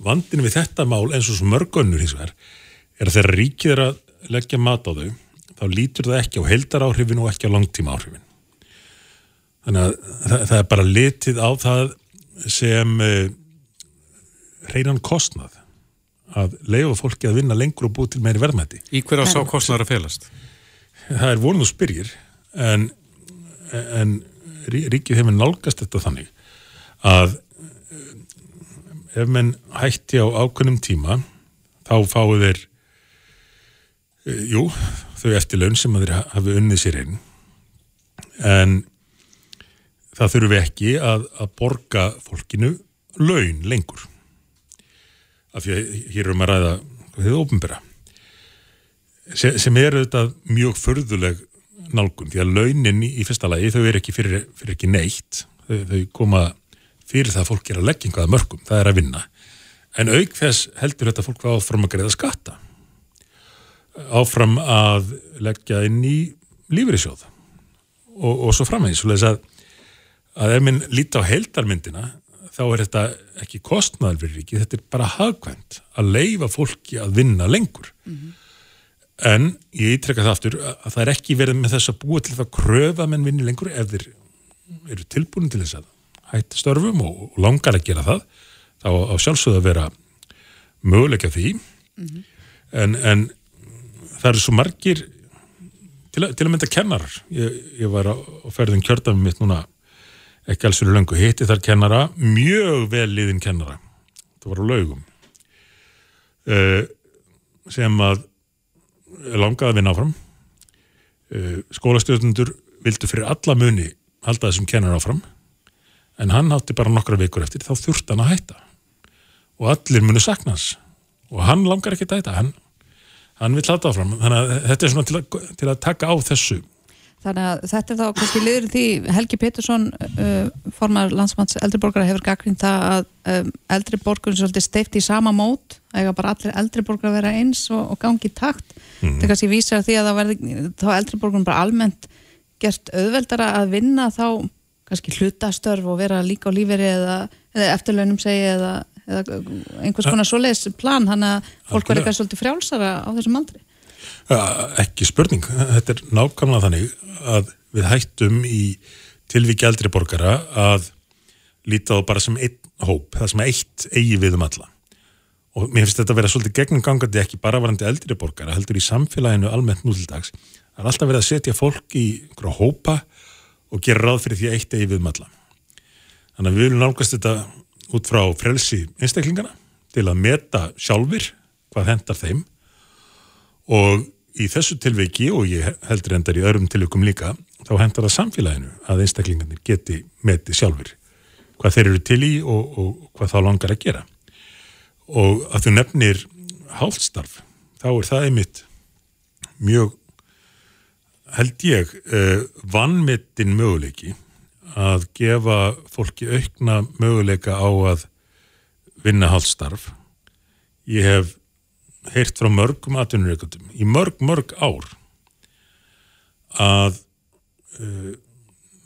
Vandin við þetta mál eins og svo mörgönnur hins vegar er að þeirra ríkið er að leggja mat á þau þá lítur það ekki á heildaráhrifin og ekki á langtíma áhrifin Þannig að það, það er bara litið á það sem uh, reynan kostnað að leifa fólki að vinna lengur og búið til meiri verðmætti. Í hverja sá kostnar að felast? Það er vonuð spyrjir en, en rí- ríkið hefur nálgast þetta þannig að eh, ef menn hætti á ákveðnum tíma þá fáu þeir uh, jú, þau eftir laun sem að þeir hafi unnið sér einn en það þurfi ekki að, að borga fólkinu laun lengur. Af því að hér erum að ræða þið ópenbera sem, sem er auðvitað mjög förðuleg nálgun því að launin í, fyrsta lagi þau eru ekki fyrir, fyrir ekki neitt. Þau, þau koma fyrir það að fólk er að leggja einhverja mörgum, það er að vinna. En auk þess heldur þetta fólk áfram að greiða skatta áfram að leggja inn í lífeyrissjóð og, og svo framvegis svo að, að ef minn líti á heildarmyndina þá er þetta ekki kostnaður fyrir ríkið, þetta er bara hagkvæmt að leifa fólki að vinna lengur. En ég ítrekka það aftur að það er ekki verið með þess að búa til það að kröfa menn vinni lengur ef þeir eru tilbúin til þess að hætta störfum og, og langar að gera það. Þá á sjálfsögðu að vera möguleika því. En, en það eru svo margir til, að- til að mynda kennarar. Ég, ég var á, á ferðin kjördami mitt núna ekki alls fyrir löngu hitti þar kennara mjög vel liðin kennara. Það var á laugum. Uh, sem að langaði að vinna áfram. Uh, skólastjórnundur vildu fyrir alla muni halda þessum kennar áfram. En hann átti bara nokkra vikur eftir þá þurfti hann að hætta. Og allir munu sakna hans. Og hann langar ekki að hætta hann, hann vil halda áfram. Þannig að þetta er svona til að, til að taka á þessu. Þannig að þetta er þá kannski liður því Helgi Pétursson uh, formar landsmanns eldriborgara hefur gaggrind það að um, eldriborgun svolítið steift í sama mót eða bara allir eldriborgara vera eins og, og gangi takt. Mhm. þetta kannski vísar því að það verði þá eldriborgun bara almennt gert auðveldara að vinna þá kannski hlutastörf og vera líka á líferi eða, eða eftirlaunum segi eða, eða einhvers konar svoleiðis plan hann að fólk Algjörlega. kannski svolítið frjálsara á þessum aldri Ja, ekki spurning, þetta er nákvæmlega þannig að við hættum í tilvíki eldri borgara að líta á bara sem einn hóp, það sem eitt eigi við um alla. Og mér finnst þetta að vera svolítið gegnum gangandi ekki bara varandi eldri borgara, heldur í samfélaginu almennt nú til dags. Það er alltaf verið að setja fólk í einhverja hópa og gera ráð fyrir því eitt eigi við um alla. Þannig að við viljum nálgast þetta út frá frelsi einstaklingana til að meta sjálfur hvað hendar þeim. Og í þessu tilveiki og ég heldur endar í öðrum tilveikum líka þá hendar það samfélaginu að einstaklingarnir geti metið sjálfur hvað þeir eru til í og, og hvað þá langar að gera. Og að þú nefnir hálfstarf þá er það einmitt mjög held ég uh, vannmettin möguleiki að gefa fólki aukna möguleika á að vinna hálfstarf ég hef heyrt frá mörgum atvinnureikundum í mörg, mörg ár að uh,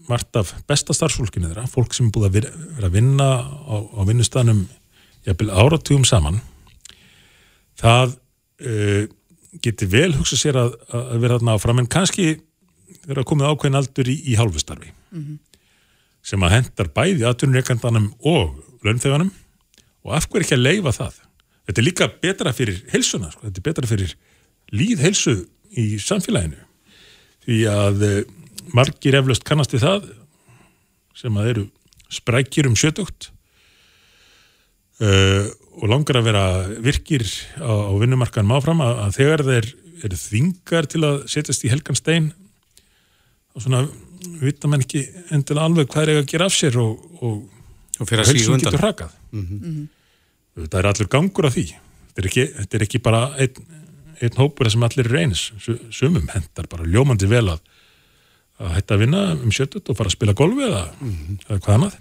margt af besta starfsfólkinu þeirra, fólk sem er búið að vera, vera að vinna á, á vinnustanum jafnvel áratugum saman það uh, geti vel hugsa sér að, að vera þarna áfram en kannski vera komið ákveðin aldur í, í hálfustarfi sem að hendar bæði atvinnureikandanum og launþeganum. Og af hverju ekki að leifa það? Þetta er líka betra fyrir helsuna sko. þetta er betra fyrir líð helsu í samfélaginu. Því að uh, margir eflaust kannast við það sem að eru sprækjur um sjötugt uh, og langar að vera virkir á, á vinnumarkaðum áfram að, að þegar þeir eru þvingar til að setjast í helgan stein og svona vita menn ekki endilega alveg hvað er eiga að gera af sér og, og, Og undan. getur hrakað. Þetta er allur gangur af því. Þetta er ekki, þetta er ekki bara einn, einn hópur sem allir eru eins. Su- sumum hendar bara ljómandi vel að að hætta að vinna um sjötut og fara að spila golfi eða, eða hvað annað.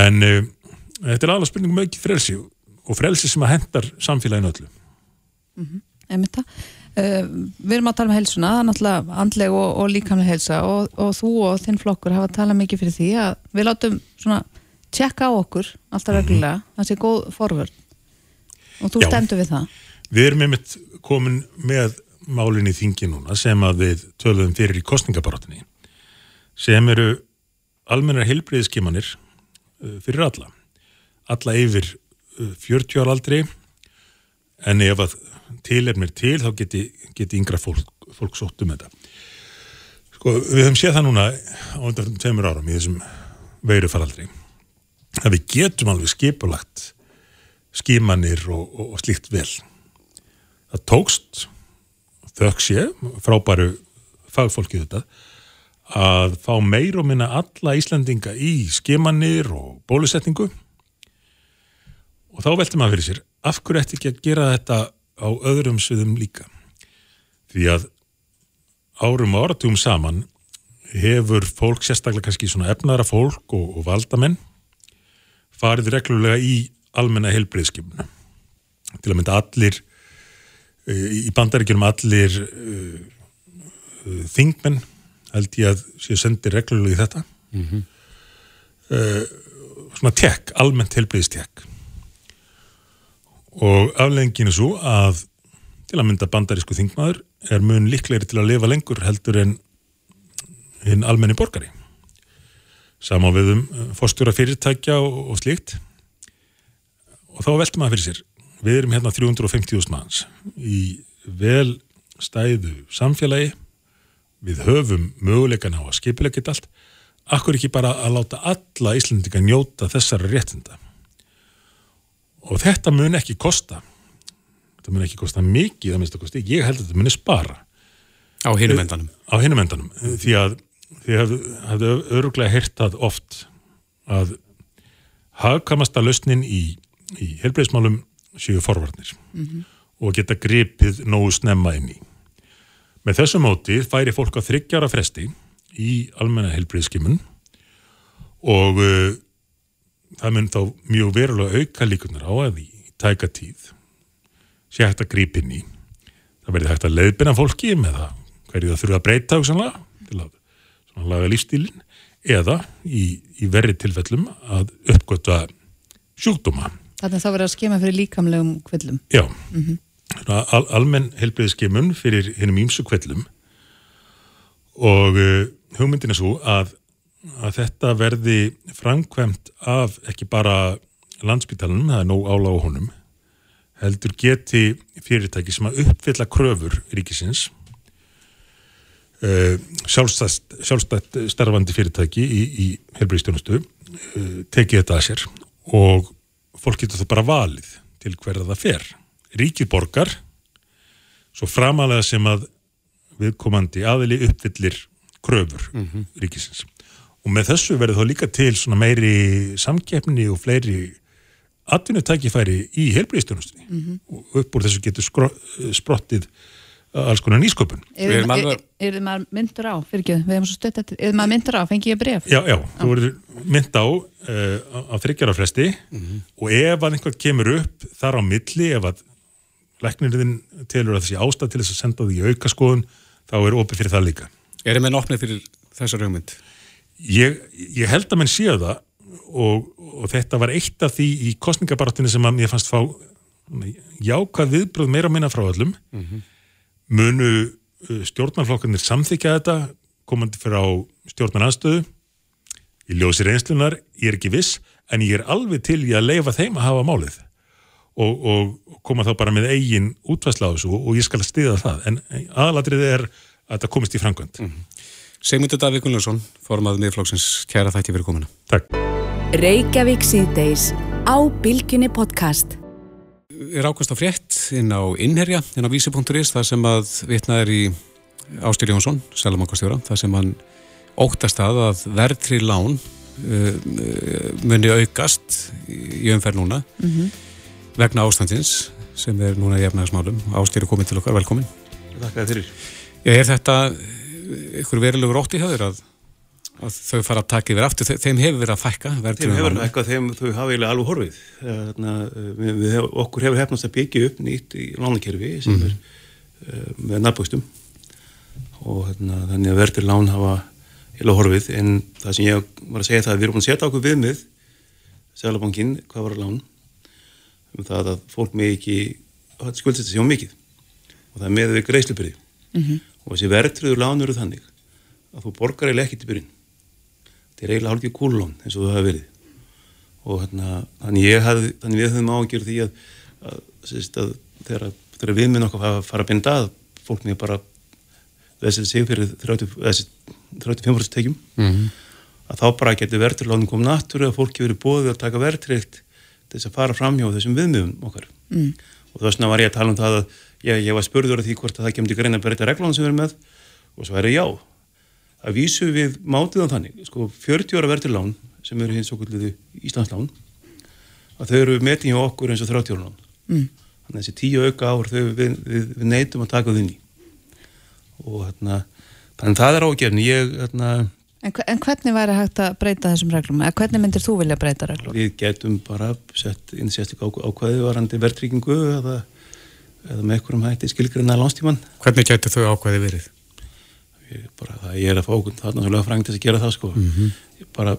En uh, þetta er alveg spurning um aukið frelsi og frelsi sem að hendar samfélaginu öllu. Einmitt það. Uh, við erum að tala um er náttúrulega andleg og, og líkamlega heilsa og, og þú og þinn flokkur hafa talað mikið fyrir því að við látum svona tjekka á okkur alltaf reglulega, það sé góð forvörn og þú Já. stendur við það. Við erum einmitt komin með málinn í þingi núna sem að við töluðum fyrir í kostningabarátunni sem eru almennar heilbreyðskimanir uh, fyrir alla. Alla yfir uh, 40 ára aldri en ef að til mér til þá geti, geti yngra fólk, fólk sótt um þetta. Sko, við höfum séð það núna á undan tveimur árum í þessum veirufaraldri að við getum alveg skipulagt skimanir og, og, og slíkt vel. Það tókst þökk sé, frábæru fagfólki þetta, að fá meir og minna alla Íslandinga í skimanir og bólusetningu og þá veltum maður fyrir sér af hverju ætti ekki að gera þetta á öðrum sviðum líka. Því að árum og áratugum saman hefur fólk sérstaklega kannski svona efnaðara fólk og, og valdamenn farið reglulega í almenna heilbreyðskipuna til að mynda allir eh, í bandaríkjunum allir uh, uh, þingmenn held ég að séu sendir reglulega í þetta. Uh, svona tek, almennt heilbreyðstek og afleggingin er svo að til að mynda bandarísku þingmaður er mun líklegri til að lifa lengur heldur en hinn almenni borgari. Sama við um fórstjóra fyrirtækja og, og slíkt. Og þá veltum maður fyrir sér. Við erum hérna 350.000 manns. Í vel stæðu samfélagi við höfum möguleikan á að skipilega geta allt. Akkur ekki bara að láta alla Íslandinga njóta þessara réttinda og þetta mun ekki kosta. Þetta mun ekki kosta mikið að kosti, ég held að þetta muni spara. Á hinum endanum. á hinum endanum. Því að þið hafðu, öruglega heyrt það oft að hagkamasta lausnin í, í helbreyðsmálum séu forvarnir. Og geta gripið nógu snemma inn í. Með þessu móti færi fólk á þryggjara fresti í almenna helbreyðskimun og uh, það mun þá mjög verulega auka líkunar á að í tæka tíð sé hægt að grípa inn í. Það verði hægt að leiðbina fólki með það hverju það þurfa að breyta hugsanlega til að svona laga lífstílin eða í, í verri tilfellum að uppgöta sjúkdóma. Þannig að það verður að skema fyrir líkamlegum kvillum. Já, svona al, almenn helbriðskimun fyrir hennum ímsu kvellum og uh, hugmyndin er svo að, að þetta verði framkvæmt af ekki bara landsbytalanum, það er nóg áláð á honum, heldur geti fyrirtæki sem að uppfylla kröfur ríkisins uh, sjálfstætt, sjálfstætt starfandi fyrirtæki í, í helbriðstjónustu uh, tekið þetta að sér og fólk getur það bara valið til hverða það fer. Ríkið borgar svo framalega sem að viðkomandi aðili uppfyllir kröfur ríkisins. Og með þessu verður þá líka til svona meiri samkeppni og fleiri atvinnutækifæri í helbriðstjónustunni og upp úr þessu getur skro, sprottið alls konar nýsköpun. Við erum Er alveg- þið maður myndur á, fyrir ekki, við hefum svo stödd þetta, er maður myndur á, fengi ég bref? Já, já, þú verður mynd á uh, á þryggjara fresti og ef að einhvern kemur upp þar á milli, ef að læknirinn telur að þessi ástæð til þess að senda því í aukaskoðun, þá er opið fyrir það líka. Erum við opnið fyrir þessar hugmynd? Ég, ég held að menn séu það og, og þetta var eitt af því í kostningabaratinu sem að mér fannst fá jákvæð viðbröð meira og minna frá öllum. Munu uh, stjórnarflokkarnir samþykja þetta komandi fyrir á stjórnaranstöðu í ljósi reynslunar, ég er ekki viss en ég er alveg til í að leifa þeim að hafa málið og, og koma þá bara með eigin útvæsla á þessu og, og ég skal stiða það. En aðalatrið er að þetta komist í framkvæmt Sigmundur Davík Gunnlaugsson, formað miðflokksins, kæra þætti fyrir komuna. Takk. Reykjavík síðdeis á Bilginni podcast. er ákvæmst á frétt inn á innherja, inn á vísi.is, það sem að vitnað er í Ástur Jónsson, Sælabankastjóra, það sem hann óttast að að verðtri lán uh, muni aukast í umferð núna vegna ástandins sem er núna í efnaðasmálum. Ástur er komin til okkar, velkomin. Þér fyrir. Já, er þetta ykkur verulegur ótt í höfður að, að þau fara að taka yfir aftur, Þe- þeim hefur verið að fækka Þeim hefur eitthvað, þeim, þau hafa eiginlega alveg horfið. Þarna, við, við, okkur hefur hefnast að byggja upp nýtt í lánakerfi sem er uh, með nafnbústum og þarna, þannig að verður lán hafa eiginlega horfið. En það sem ég var að segja það að við erum búin að setja okkur viðmið Sælabankin, hvað var að lán? Um það að fólk með ekki skuldsetja á mikið. Og það er með við greiðslubyrði og þessi verðtröður lán eru þannig að þú borgar eiginlega ekki til byrjun þetta er eiginlega hálfgeð kúlulón eins og það hafa verið og hérna, þannig, ég hafði, þannig við höfum ágjörð því að, að, að þegar, þegar við minn okkar fara, fara að binda að fólk með bara þessi sig fyrir 30 þessi 35% tekjum Mhm. að þá bara getur verðurlánin komið náttúru að fólki verið bóðið að taka verðtrygt til þess að fara fram hjá þessum viðmiðum okkar mm. og þess vegna var ég að tala um það að ég, ég var spurður af því hvort að það kemur til greina að breyta reglunum sem við erum með og svo er ég já að vísu við mátið á þannig sko 40 ára verðurlán sem eru hins okkur Íslandslán að þau eru metin hjá okkur eins og 30 ára lán mm. þannig að þessi tíu auka ár þau við, við, við neytum að taka þau inn í og hérna þannig að það er ágefni ég hérna En, en hvernig væri hægt að breyta þessum reglum? Eða hvernig myndir þú vilja breyta reglum? við getum bara sett inn sérstök ákvæði varandi verðtryggingu eða, eða með einhverjum hætti skilgrinna lánstíman Hvernig gæti þau ákvæði verið? ég, bara, það, ég er að fá okkur þarna svo lögfræng til þess að gera það sko. Ég bara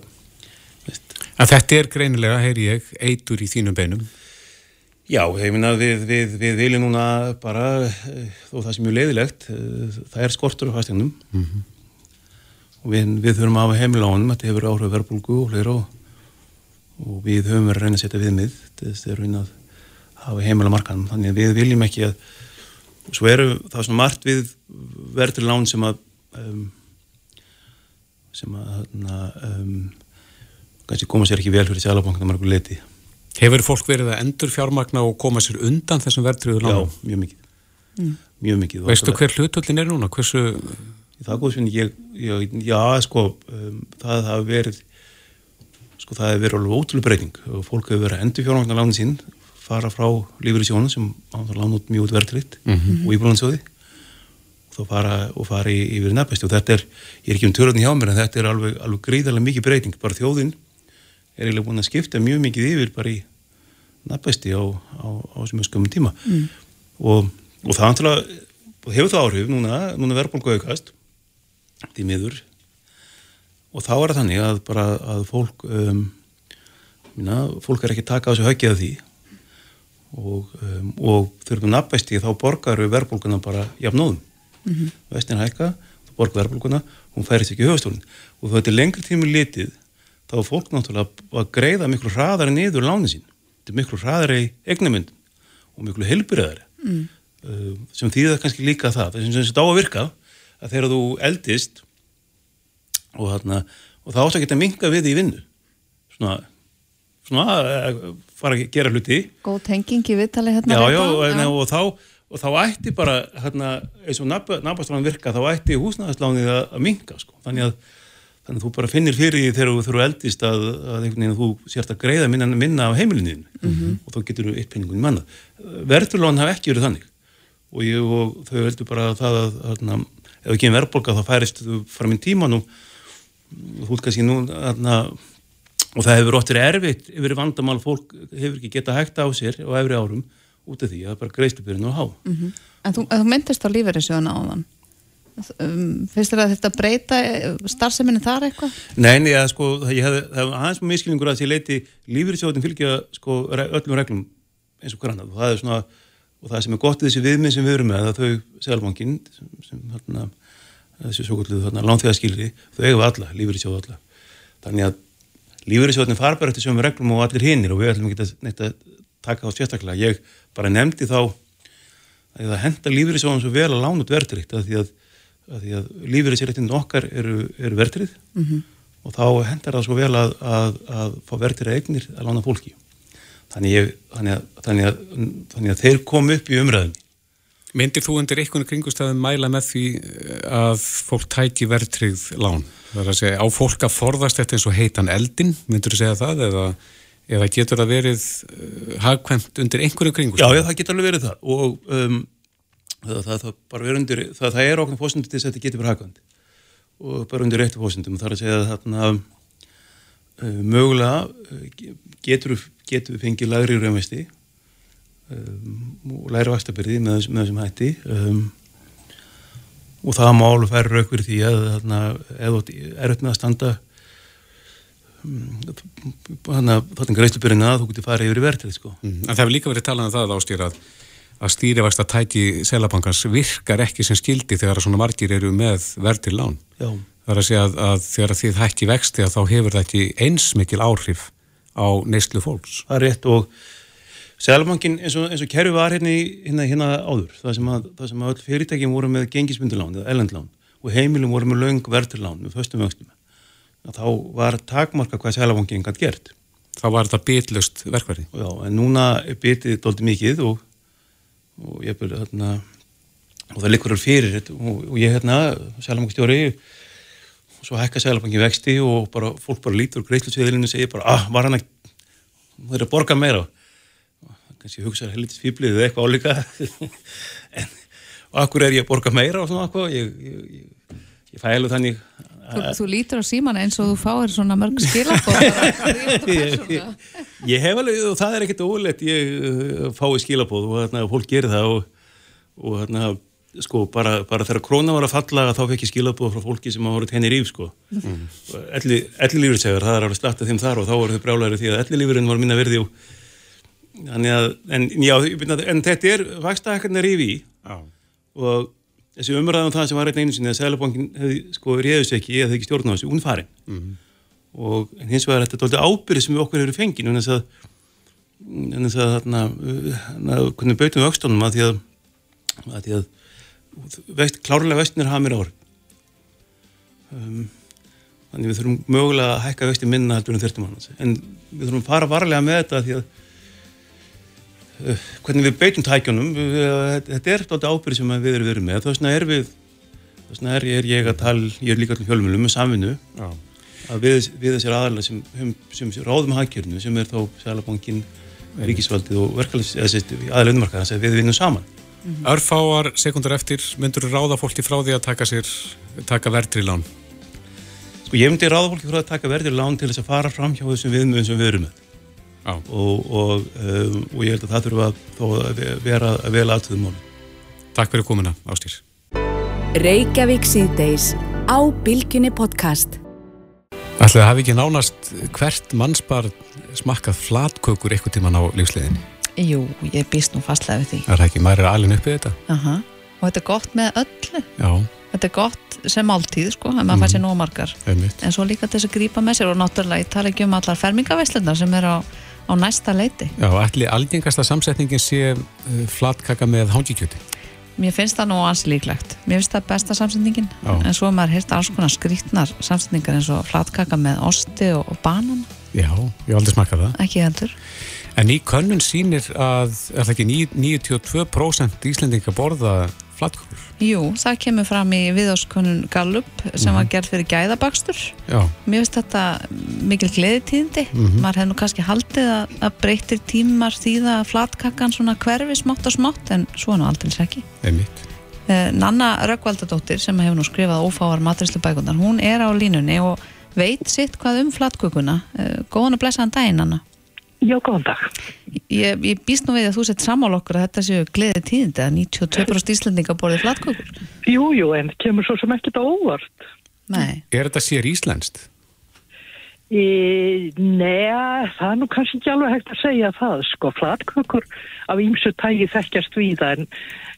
veist, Að þetta er greinilega, heyri ég, eitur í þínum beinum. já, ég minna við, við, við viljum núna bara eh, þó það sem er leiðilegt eh, það er skortur á fastegnum og við, við þurfum að hafa heimilánum þetta hefur áhrif á verðbólgu og fleira og, og við höfum verið að reyna að setja viðmið þess að reyna að hafa heimila markanum þannig að við viljum ekki að svo eru það svona margt við verður lán sem að um, sem að hérna, um, kannski koma sér ekki vel fyrir sælabankna margur leti Hefur fólk verið að endur fjármagna og koma sér undan þessum verðtriður já, lánum? mjög mikið. Mjög mikið og Veistu hver hlutullin er núna? Hversu í það góðsvinni, ég, ég, já, sko, um, það hafi verið, sko, það hefur verið alveg ótrúlega breyting. Og fólk hefur verið að endur fjármagnar lánin sín, fara frá lífur í sjónu sem lána út mjög út verðtritt og íbúlansjóði og þá fara, og fara í, yfir nefnbæsti og þetta er, ég er ekki um törðin hjá mér en þetta er alveg, alveg gríðarlega mikið breyting, bara þjóðin er eiginlega búin að skipta mjög mikið yfir bara í nefnbæsti á, á, á sem er skömmum tíma. Mm. og, og það antalega, hefur það áhrif núna, núna verðbólgu aukast því miður. Og þá er það þannig að bara að fólk um, minna, fólk er ekki taka á þessu höggið af því og, um, og þurfum nafnbæsti þá borgar við verðbólguna bara jafnóðum mm -hmm. vestin hækka, þá borgar verðbólguna hún færist ekki í höfustólinn og þú veitir lengri tími litið þá er fólk náttúrulega að greiða miklu hraðari niður lánin sín, þetta er miklu hraðari eignamynd og miklu helbriðari mm. uh, sem þýða kannski líka það, það sem þetta á að virka að þegar þú eldist og, þarna, og það átt að geta minga við í vinnu. Svona, svona fara að gera hluti. Góð tengingi viðtali hérna já, já, á, og, þá, og þá ætti bara hérna, eins og nabastráðan virka þá ætti húsnæðaslánið að, að minga sko. þannig að þannig að þú bara finnir fyrir því þegar þú eldist að, að, að þú sérst að greiða minna, minna af heimilinniðin mm -hmm. og þá getur þú eitt penningun manna. Verðurlán hafa ekki verið þannig. Og, ég, og þau heldur bara að það að þarna, ef ekki einn verðbólka þá færist þú fram í tíman og þú veist kannski nú þarna, og það hefur óttir erfitt yfir vandamál fólk hefur ekki getað hægt á sér á efri árum út af því að það er bara greiðslupyrinn og há mm -hmm. En þú, þú myndist á lífeyrisjóðuna á þann um, finnst þér að þetta breyta starfseminni þar eitthvað? Nei, að, sko, það, hef, það aðeins með miskilningur að því leiti lífeyrisjóðin fylgja sko, öllum reglum eins og hvernig og það er svona og það sem er gott í þessi viðmið sem við erum með að þau, Selbankin sem, sem hérna, þessi svo kvöldu lánþjóðaskilri, þau eigum alla, lífeyrisjóð alla þannig að lífeyrisjóðin far bara eftir sömu reglum og allir hinnir og við ætlum ekki að neitt að taka þá sérstaklega. Ég bara nefndi þá að það henda lífeyrisjóðan svo vel að lána út verðrikt að því að, að, að lífeyrisjóðin okkar eru, eru verðrið mm -hmm. og þá hendar það svo vel að, að, að fá verðrið eignir að lána fólki. Þannig, ég, þannig, þannig, þannig að þeir kom upp í umræðinni Myndir þú undir einhvern kringustafum mæla með því að fólk tæki verðtrygð lán? Það er að segja á fólk að forðast þetta eins og heitan eldin, myndur þú segja það eða, eða getur það verið uh, hagkvæmt undir einhverju kringustafum? Já, já, það getur alveg verið það. Og um, það, það, það, bara undir, það er okkur fósundið til þess að þetta getur verið hagkvæmt. Og bara undir réttu fósundum þar að segja að þarna uh, mögulega getur, getur við fengið lagri raunvesti um, og læra vastabyrði með, með þessum hætti um, og það má alveg færa rauk fyrir því að þarna, eða er upp með að standa þannig að þetta er greiðslubyrjina að þú getur farið yfir í verðrið sko. mm, En það hefur líka verið talað um það ástýr að, að stýrivægsta tæki selabankans virkar ekki sem skildi þegar svona margir eru með verðrið lán Já. það er að segja að, að þegar þið hætti vexti að þá hefur það ekki eins mikil áhrif á neyslu fólks Það er rétt og Sælabankin eins og, og kerfi var hérna, hérna, hérna áður, það sem að, það sem að öll fyrirtækjum voru með gengismyndulán eða ellendlán og heimilum voru með laung verðurlán með föstum vöxtum þá var takmarka hvað Sælabankin gætt gert. Þá var þetta bitlust verkverði. Já, en núna er bitið doldi mikið og, og ég byrði hérna og það likur fyrir og, og ég hérna, Sælabankstjóri svo hækka Sælabankin vexti og bara, fólk bara lítur greiðslusviðilinu og segir bara, ah, var hann að það er að borga meira kannski hugsa helitist fýblið eða eitthvað álíka. [laughs] En og akkur er ég að borga meira og svona eitthvað ég, ég, ég, ég fælu þannig Þú, þú lítur á síman eins og þú fáir svona mörg skilabóð [laughs] Ég hef alveg og það er ekkert ólegt ég uh, fái skilabóð og þarna fólk gerir það og, og þarna sko bara, bara þegar króna var að falla þá fekk ég skilabóð frá fólki sem hafa voruð henni ríf sko. Mm. elli, elli lífursegar, það er alveg slattað þeim þar og þá voru þau brjálæri því að elli lífurinn var minna verði og Að, en, já, en þetta er vakstaðakkarnar yfir í og þessi umræðan það sem var einn einu sinni að Sælabankin hefði sko réðust ekki eða ekki stjórn á þessu, hún farin. Mm -hmm. og hins vegar þetta er doldið ábyrði sem við okkur hefur fengið en þess að, en þess að þarna, hvernig bautum við aukstónum að því að, að, því að vest, klárlega vestinir hafa mér ár. Um, þannig við þurfum mögulega að hækka vesti minna heldur en þurftum hann en við þurfum að fara varlega með þetta því að hvernig við beitum tækjunum þetta er alltaf ábyrði sem við erum verið með þess vegna er við þess vegna er, er ég að tala, ég er líka til fjölmjölum með samvinnu Já. að við, við þessir aðalega sem, sem, sem ráðum hagkjörnu sem er þá Sælabankin, Ríkisvaldið og unmarkaðan sem við vinnum saman. Örfáar sekundar eftir myndur ráða fólki frá því að taka sér, taka verðri lán. Sko ég myndi ráða fólki frá að taka verðir lán til þess að fara fram hjá þessum viðmjöðum sem við erum með. Og, og, um, og ég held að það þurfa að, vera að vel aðtöðum mál. Takk fyrir komuna, Ástýr. Reykjavík síðdeis á Bilginni podcast. Ætlaði að hafi ekki nánast hvert mannsbar smakkað flatkökur eitthvað tíman á lífsliðinni. Jú, ég býst nú fastlega við því. Er það ekki, maður er alveg uppið þetta? Aha. Og þetta er gott með öllu. Já, Þetta er gott sem máltíð, sko, en maður fær sér nóg margar. einmitt. En svo líka þess að grípa með sér og náttúrulega ég tala ekki um allar fermingaveislunar sem er á, á næsta leiti. Já, ætli algengasta samsetningin sé uh, flatkaka með hangikjöti. Mér finnst það nú ansi líklegt. Mér finnst það besta samsetningin, Já. en svo maður heyrt alls konar skrítnar samsetningar eins og flatkaka með osti og, og banan, Já, ég aldrei smakkað það. ekki heldur. En í könnun sýnir að, er það ekki ní- 92% Íslendinga borða flatkökur? Jú, það kemur fram í viðáskonun Gallup sem Mhm. var gerð fyrir gæðabakstur. Já, Mér finnst þetta mikil gleðitíðindi. Mhm. Maður hefði nú kannski haldið að, að breytir tímar þýða að flatkakkan svona hverfi smátt og smátt en svo nú aldrei ekki. Eh, Nanna Röggvaldadóttir sem hefur nú skrifað ófáar matrislu bækundar, hún er á línunni og veit sitt hvað um flatkökuna. Eh, Góðan og blessaðan daginn, Nanna. Já, góðan dag. Ég, ég býst nú við að þú sett sammál okkur að þetta séu gleði tíðindi að 92% Íslendinga borði flatkökur. Jú, jú, en kemur svo sem ekkert á óvart. Nei. Er þetta sér íslenskt? E, Nei, það er nú kannski ekki alveg hægt að segja það, sko. Flatkökur af ýmsu tægi þekkjast víða, en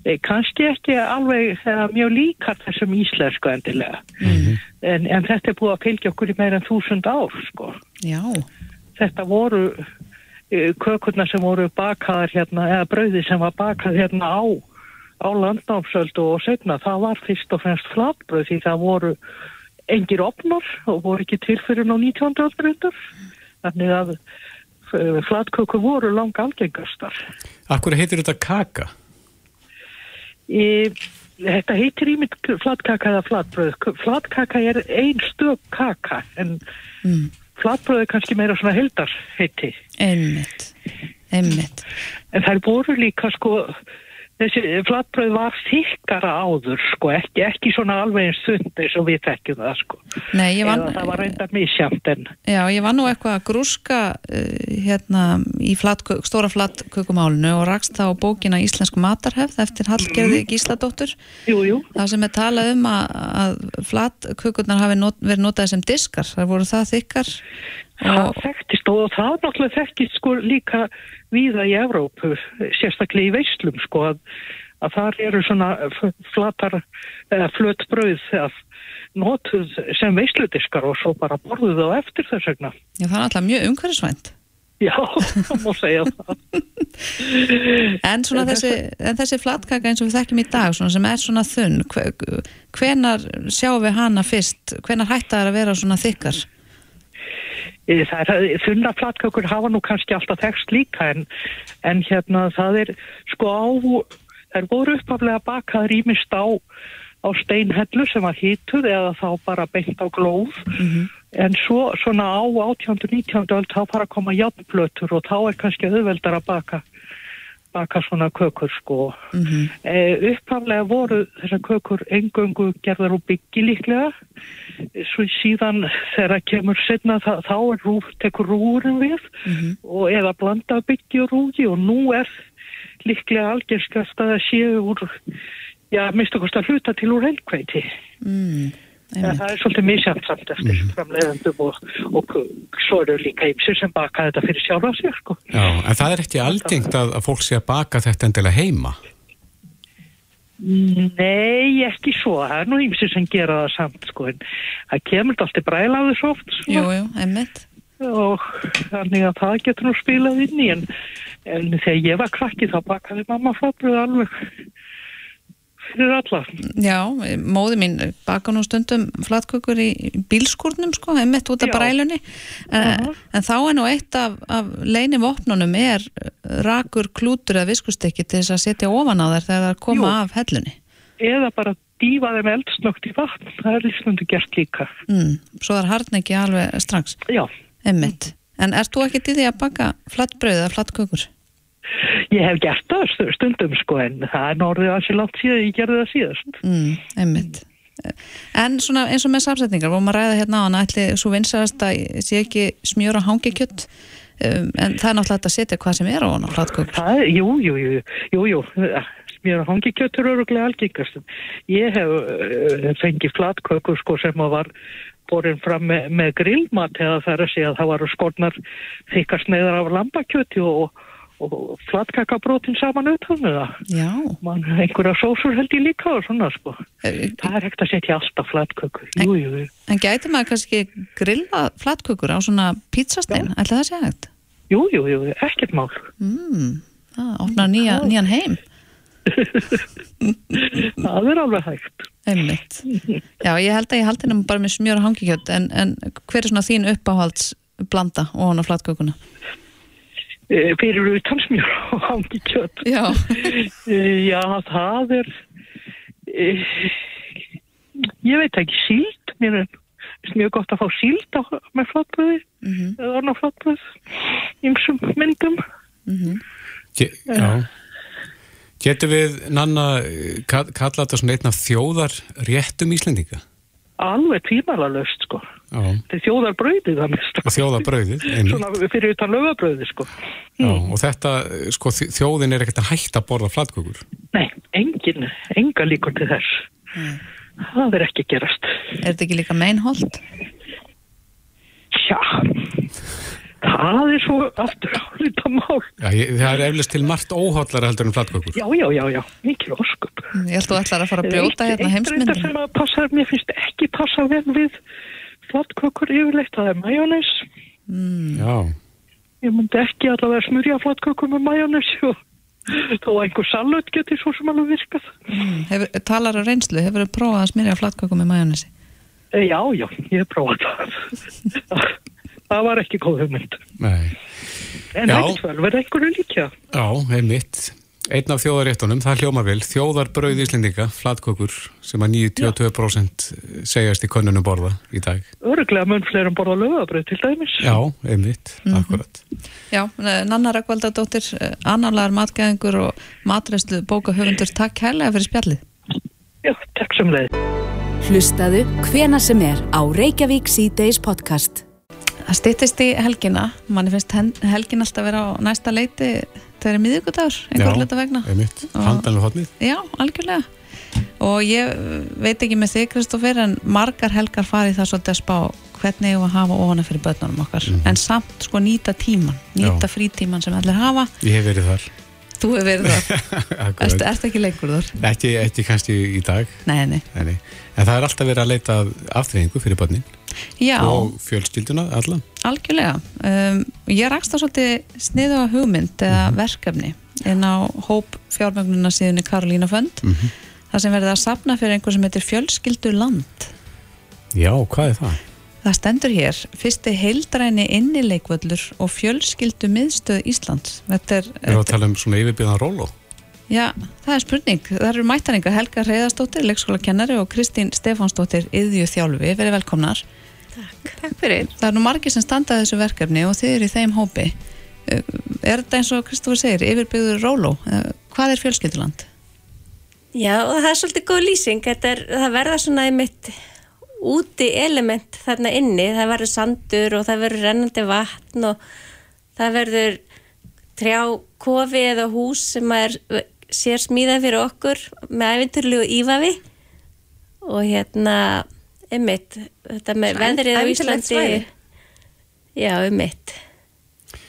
e, kannski ekki alveg eða, mjög líkar þessum íslensku endilega. En, en þetta er búið að fylgja okkur í meira en þúsund ár, sko. Já. Þetta voru e, kökurna sem voru bakaðar hérna, eða brauði sem var bakað hérna á, á landnámsöldu og setna. Það var fyrst og fremst flatbrauð því það voru engir opnar og voru ekki til fyrir ná 19. aldrindar. Þannig að eh, flatkökur voru langa algengastar. Akkur heitir þetta kaka? Í, þetta heitir ímynd flatkaka eða flatbröð. Flatkaka er ein stök kaka en Mm. Flatbröð er kannski meira svona heldar heiti. Einmitt. Einmitt. En þær voru líka sko, þessi flatbröð var þykkara áður sko, ekki, ekki svona alveg eins þund eins og við þekkjum það sko. Nei, ég vann, Eða það var reyndar misjamt en já, ég var nú eitthvað að grúska uh, hérna í flatkö, stóra flatkökumálinu og rakst það á bókina Íslensku matarhefð eftir Hallgerði Gísladóttur. jú, jú, Það sem er talað um að, að flatkökurnar hafi not, verið notaði sem diskar. Það voru það þykkar það og þekktist og það náttúrulega þekktist sko líka víða í Evrópu, sérstaklega í veislum sko að, að þar eru svona flatar eða flött brauð að notuð sem veisludiskar og svo bara borðuð á eftir þess vegna. já, það er alltaf mjög umhverfisvænt. Já, það má segja það. [laughs] En svona þessi, en þessi flatkaka eins og við þekkjum í dag, svona sem er svona þunn, hve- hvenar sjáum við hana fyrst? Hvenar hætta það að vera svona þykkar? Það er, þunna flatkökur hafa nú kannski alltaf þekst líka en, en hérna það er sko á, þær voru uppaflega bakaður ímist á, á steinhellu sem var hýtuð eða þá bara beint á glóð en svo svona á 18. 19. öld þá fara að koma játnblötur og þá er kannski auðveldar að baka baka svona kökur sko. Mm Eh, upphaflega voru þessar kökur engöngu gerðar úr byggi líklega. Svo síðan þegar kemur setna þá, þá er rúf, tekur rúurinn við og eða blanda byggi og rúgi og nú er líklega algerskast að það séu úr já, minnstu kost að hluta til úr elkveiti mm, ja, það er svolítið misjæmt samt eftir framleiðandum og, og svo eru líka ymsir sem baka þetta fyrir sjálf á sér sko Já, en það er ekki algengt að, að fólk sé að baka þetta endilega heima. Nei, ekki svo. Það er nú ýmsir sem gera það samt, sko. En það kemur alltaf brælaður soft, Jú, jú, einmitt. og þannig að það getur nú spilað inn í. En, en þegar ég var krakki þá bakaði mamma flatbröð alveg fyrir alla. Já, móði mín baka nú stundum flatkökur í bílskúrnum sko, einmitt út af brælunni en, en þá er nú eitt af, af leinum opnunum er rakur klútur eða viskustykki til þess að setja ofan á þær þegar það koma Jú. af hellunni Eða bara dýfa þeim eldsnögt í vatn, það er lífsmundu gert líka. mm, svo það harn ekki alveg strax Já, Einmitt. En ert þú ekki til því að baka flattbröð eða flattkökur? Ég hef gert það stu- stundum sko en það er norðið að sér langt síðan, ég gerði það síðast. Mm, einmitt. En svona eins og með samsetningar, vorum að ræða hérna á hann ætli svo vinsast að sé ekki smjör og hangikjött um, en það er náttúrulega að setja hvað sem er á hann á er, jú, jú, jú, jú, jú, mér hangi kjötur öruglega algengast. Ég hef uh, fengið flatkökur sko sem að var borin fram með, með grillmat eða það er að segja að það var skornar þykast neðar af lambakjöti og, og flatkakabrótin saman utan með það. Einhverja sósur held ég líka og svona sko. Eh, Það er hægt að setja alltaf flatkökur. Jú, jú, jú. En gæti maður kannski grilla flattkökur á svona pizzastein? Ætli það sé hægt? Jú, jú, jú, ekkert mál. Mm, það opnar nýja, nýjan heim. [laughs] Það er alveg hægt. Einmitt. Já, ég held að ég haldi henni bara með smjör og hangikjött en, en hver er svona þín uppáhalds blanda og hann á flatkökuna? Eh, Fyrir utan smjör og hangi kjött. Já. [laughs] Eh, Já, það er eh, ég veit ekki síld mér er mjög gott að fá síld á, með flatbröði Mhm. eða orna flatbröð ymsum myndum Ge já. Getum við, Nanna, ka- kalla þetta svona einn af þjóðar réttum Íslendinga? alveg tvímælalöst sko Er þjóðarbröðið svona fyrir utan lögabröði sko. Já, og þetta, sko, þjóðin er ekkert að hætta að borða flatkökur. nei, engin, enga líkur til þess. Það er ekki að gerast. Er þetta ekki líka meinholt? já það er svo aftur álita mál Já, ég, það er eflust til margt óhóllara heldur en flatkökur. já, já, já, já, mikil óskup Ég held þú ætlar að fara að brjóta Eitt- hérna heimsmyndin. sem að passa, mér finnst ekki passa vel við flatkökur yfirleitt, það er majónis. Já, Ég myndi ekki allavega smurja flatkökur með majónis og [laughs] þó að einhver salut geti svo sem alveg virkað. Mm, hefur, talar á reynslu, hefur þú prófað að smyrja flatköku með majónesi? E, já, já, ég hef prófað það. [laughs] það var ekki góð hugmynd. nei. En ekkert vel, verður einhverju líka. Já, einmitt. Einn af þjóðaréttunum, það hljómar vel, þjóðarbrauð Íslendinga, flatkökur, sem að 92% segjast í könnunum borða í dag. Öruglega mun fleirum borða lögabröð til dæmis. Já, einmitt, akkurat. Já, eh, Nanna Rækvaldadóttir, annarlegar matgæðingur og matræslu bókahöfundur, takk kærlega fyrir spjallið. Já, takk sem leið. Hlustaðu hvena sem er á Reykjavík C-Days podcast. Það styttist í helgina, manni finnst helgin alltaf vera á næsta leiti þegar er miðugudagur, einhver hluta vegna. einmitt, Og- handan við hotnið. Já, algjörlega. Og ég veit ekki með þig, Kristoffer, en margar helgar farið það svolítið að spá hvernig ég var að hafa ofana fyrir börnunum okkar. En samt sko nýta tíman, nýta Já. frítíman sem allir hafa. Ég hef verið þar. Þú hefur verið það. [laughs] Ertu Akkurat. ert ekki leikur þar? Ekki, ekki kannski í dag, Nei, nei. nei, en það er alltaf verið að leita aftreyingu fyrir börnin Já, og fjölskylduna alla. Algjörlega. Um, ég rakst á svolítið sniðu að hugmynd eða verkefni inn á hóp fjármögnuna síðunni Karolína Fönd. Það sem verið að sapna fyrir einhver sem heitir Fjölskyldu land. Já, hvað er það? Það stendur hér, fyrsti heildræni innileikvöllur og fjölskyldu miðstöð Íslands. Þetta er, Við erum að tala um svona yfirbyggðan róló. já, það er spurning. Það eru mættaringar Helga Reyðarsdóttir, leikskólakennari og Kristín Stefánsdóttir, yðju þjálfi. Verið velkomnar. Takk. Takk fyrir. Það er nú margir sem standa að þessu verkefni og þið eru í þeim hópi. Uh, Er þetta eins og Kristofur segir, yfirbyggður róló? Uh, Hvað er fjölskylduland? Já, og það er svolítið góð lýsing. Er, það verða svona einmitt úti element þarna inni. Það verður sandur og það verður rennandi vatn og það verður trjá kofi eða hús sem er sér smíða fyrir okkur með æfinturlegu ífavi og hérna einmitt, þetta með veðrið á Íslandi. Já, einmitt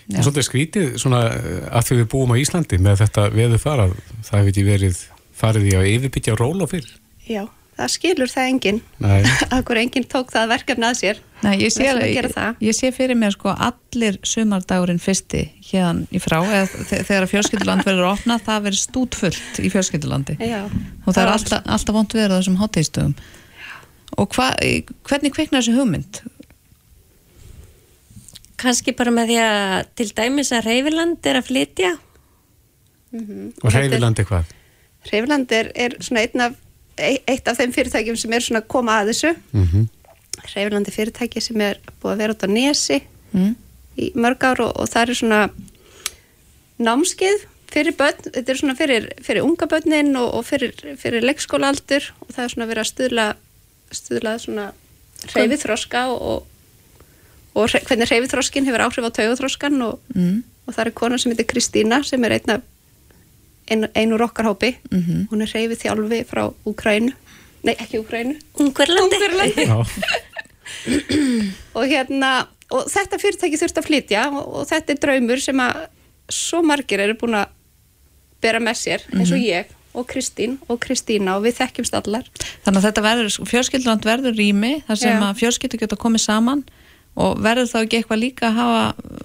Það er svolítið skrítið svona eh, að því við búum á Íslandi með þetta veður farað. Það hefur ekki verið farið í að yfirbyggja róló fyrir. Já, það skilur það enginn. Nei. [laughs] Akkur enginn tók það verkefni að sér. Nei, ég sé, það. ég sé fyrir mér sko allir sumardagurinn fyrsti hérna í frá eða þe- þegar fjölskylduland verður opnað það verður stútfullt í fjölskyldulandi Já. og það er alltaf, alltaf vont verið á þessum hátíðstöðum og hva, hvernig kviknar þessi hugmynd? kannski bara með því að til dæmis að Reyfiland er að flytja Og reyfilandi hvað? Hreyfiland er, er svona einn af e- eitt af þeim fyrirtækjum sem er svona að koma að þessu Mhm. Hreyflandi fyrirtæki sem er búið að vera út á Nesi Mm. í mörg ár og, og það er svona námskeið fyrir börn, þetta er svona fyrir, fyrir unga börnin og, og fyrir, fyrir leikskólaldur og það er svona verið að stuðla stuðla svona hreyfið þroska og, og, hvernig hreyfið þroskin hefur áhrif á taugaþroskan og, Mm. og það er kona sem heitir Kristína sem er einn af ein, ein úr okkar hópi. Mhm. hún er hreyfið þjálfi frá Úkrænu nei ekki Úkrænu Ungverlandi, [clears throat] og hérna og þetta fyrirtæki þurft að flytja og, og þetta er draumur sem að svo margir eru búin að bera með sér eins og Mhm. ég og Kristín og Kristína og við þekkjumst allar Þannig að þetta verður, fjölskylduland verður rými þar sem Já. að fjölskyldu geta komið saman og verður þá ekki eitthvað líka að hafa,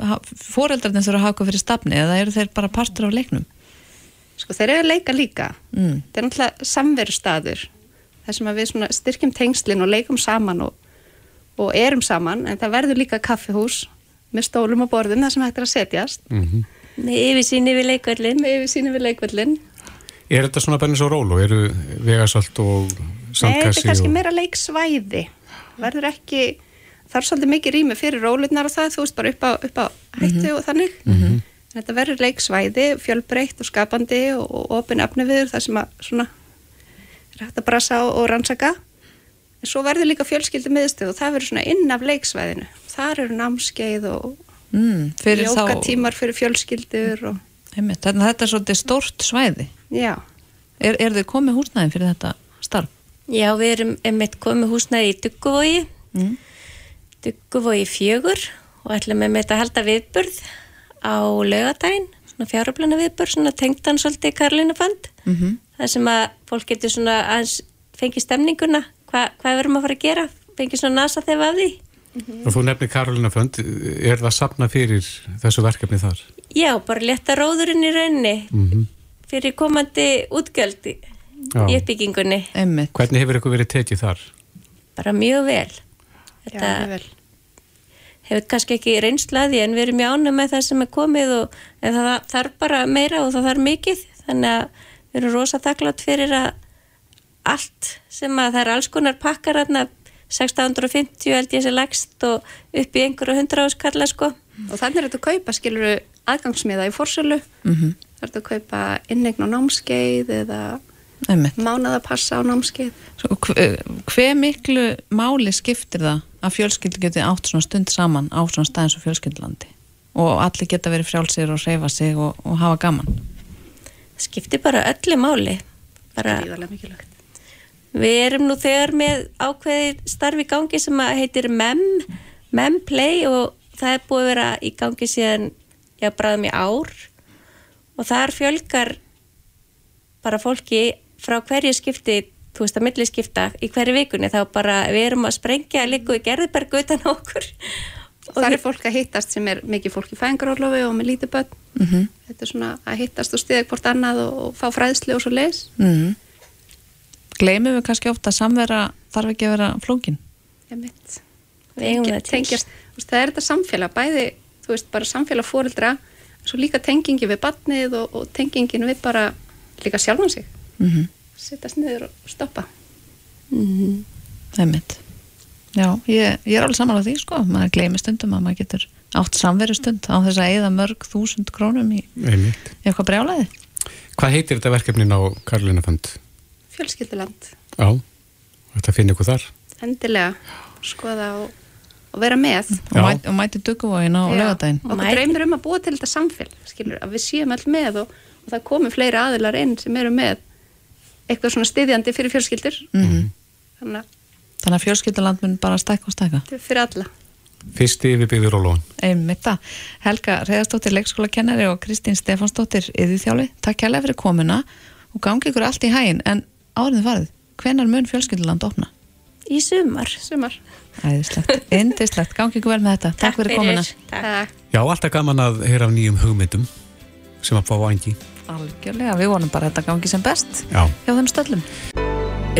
hafa fóreldrarnir þurfa að hafa eitthvað fyrir stafni eða eru þeir bara partur af leiknum? sko þeir eru að leika líka Mm. þetta er náttúrulega samverustaður þar sem að við styrkjum tengslin og leikum saman og, og erum saman en það verður líka kaffihús með stólum og borðum þar sem hægt er að setjast Mhm. með yfirsýni við leikvöllin með yfirsýni við leikvöllin Er þetta svona bara eins og rólu? Eru vegasalt og Nei, þetta er sandkassi kannski og... meira leiksvæði. Verður ekki það er svolítið mikið rými fyrir rólutnar og það þú veist bara upp á, upp á hættu og þannig. Mhm. en þetta verður leiksvæði, fjölbreytt og skapandi og, og opin efni við það sem að svona er hægt að brasa og, og rannsaka. En svo verður líka fjölskyldu miðstöð og það verður svona inn af leiksvæðinu. Þar eru námskeið og Mm, fyrir þá, jókatímar fyrir fjölskyldur og einmitt, þannig að þetta er svolítið stórt svæði. já, Er, er þau komið húsnæðin fyrir þetta starf? Já, við erum einmitt komið húsnæði í Dugguvogi Mm. Dugguvogi fjögur og ætlum einmitt að halda viðburð á laugadaginn svona fjáröflana viðburð, svona tengdan svolítið Karlínufand Mm -hmm. það sem að fólk getur svona aðeins fengið stemninguna, hva, hvað við erum að fara að gera fengið svona nasa þegar af því Og þú nefnir Karolina Fönd, er það sapna fyrir þessu verkefni þar? Já, bara leta róðurinn í rauninni Mm fyrir komandi útgjöld í Já. í uppbyggingunni, Einmitt. Hvernig hefur ykkur verið tekið þar? bara mjög vel já, Þetta- mjög vel hefur kannski ekki reynslaði en við erum mjög ánum með það sem er komið og það þarf bara meira og það þarf mikið þannig að við erum rosa þakklátt fyrir að allt sem að það er alls konar pakkar hérna 1650 held ég sé lagst og upp í einhverju hundra áskalla sko og þannig er þetta að kaupa skiluru aðgangsmiða í forsölu Mm -hmm. Það er þetta að kaupa innegn á námskeið eða Einmitt. mánaðapassa á námskeið. Svo, hve, hve miklu máli skiptir það að fjölskyldu geti átt svona stund saman á svona staðins og fjölskyldulandi og allir geta verið frjálsir og reyfa sig og, og hafa gaman? skiptir bara öllu máli bara. Við erum nú þegar með ákveðið starf í gangi sem að heitir MEM, MEM Play og það er búið að vera í gangi síðan, já, bráðum í ár og þar fjölgar bara fólki frá hverju skipti, þú veist að milli skipta í hverju vikunni, þá bara við erum að sprengja líku í gerðberg utan á okkur Og það er fólk að hittast sem er mikið fólk í fæðingarólofi og með lítið börn. Mm -hmm. Þetta er svona að hittast og stiða hvort annað og, og fá fræðslu og svo leis. Mm Gleimum við kannski ofta að samvera þarf ekki að vera flókin? Ég mitt. Það er þetta samfélag, bæði, þú veist, bara samfélag fóreldra, svo líka tengingi við barnið og, og tengingin við bara líka sjálfan sig. Mm -hmm. Sittast niður og stoppa. Einmitt. Já, ég, ég er alveg saman á því sko, maður gleymir stundum að maður getur átt samveru stund á þess að eða mörg þúsund krónum í eitthvað brjálaði. Hvað heitir þetta verkefnin á Karolina Fönd? Fjölskylduland. Já, þetta finnir ykkur þar. Endilega skoða og, og vera með. Og, mæti, og mæti duguvóin á lögadaginn. Okkur Mæti. dreymir um að búa til þetta samfélag, skilur, að við séum all með og, og það komi fleiri aðilar inn sem eru með eitthvað svona styðjandi fyrir fjölskyldur. Mm Þannig að Þannig að fjölskylduland mun bara stækka og stækka. þetta fyrir alla. Fyrsti yfirbyggður og lón. Einmitt það. Helga Reyðarsdóttir leikskólakennari og Kristín Stefánsdóttir yðurþjáli. Takk kærlega fyrir komuna og gangi ykkur allt í hægin en áriðin farið. Hvenar mun fjölskylduland opna? Í sumar. Sumar. Æðislegt, indislegt, gangi ykkur vel með þetta. Takk, fyrir komuna. Takk. Takk. Já, alltaf gaman að heyra af nýjum hugmyndum sem að fá vangi. Algjörlega, við vonum bara að þetta gangi sem best Já. hjá þeim stöllum.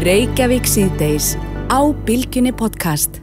Reykjavík síðdeis á Bilginni podcast.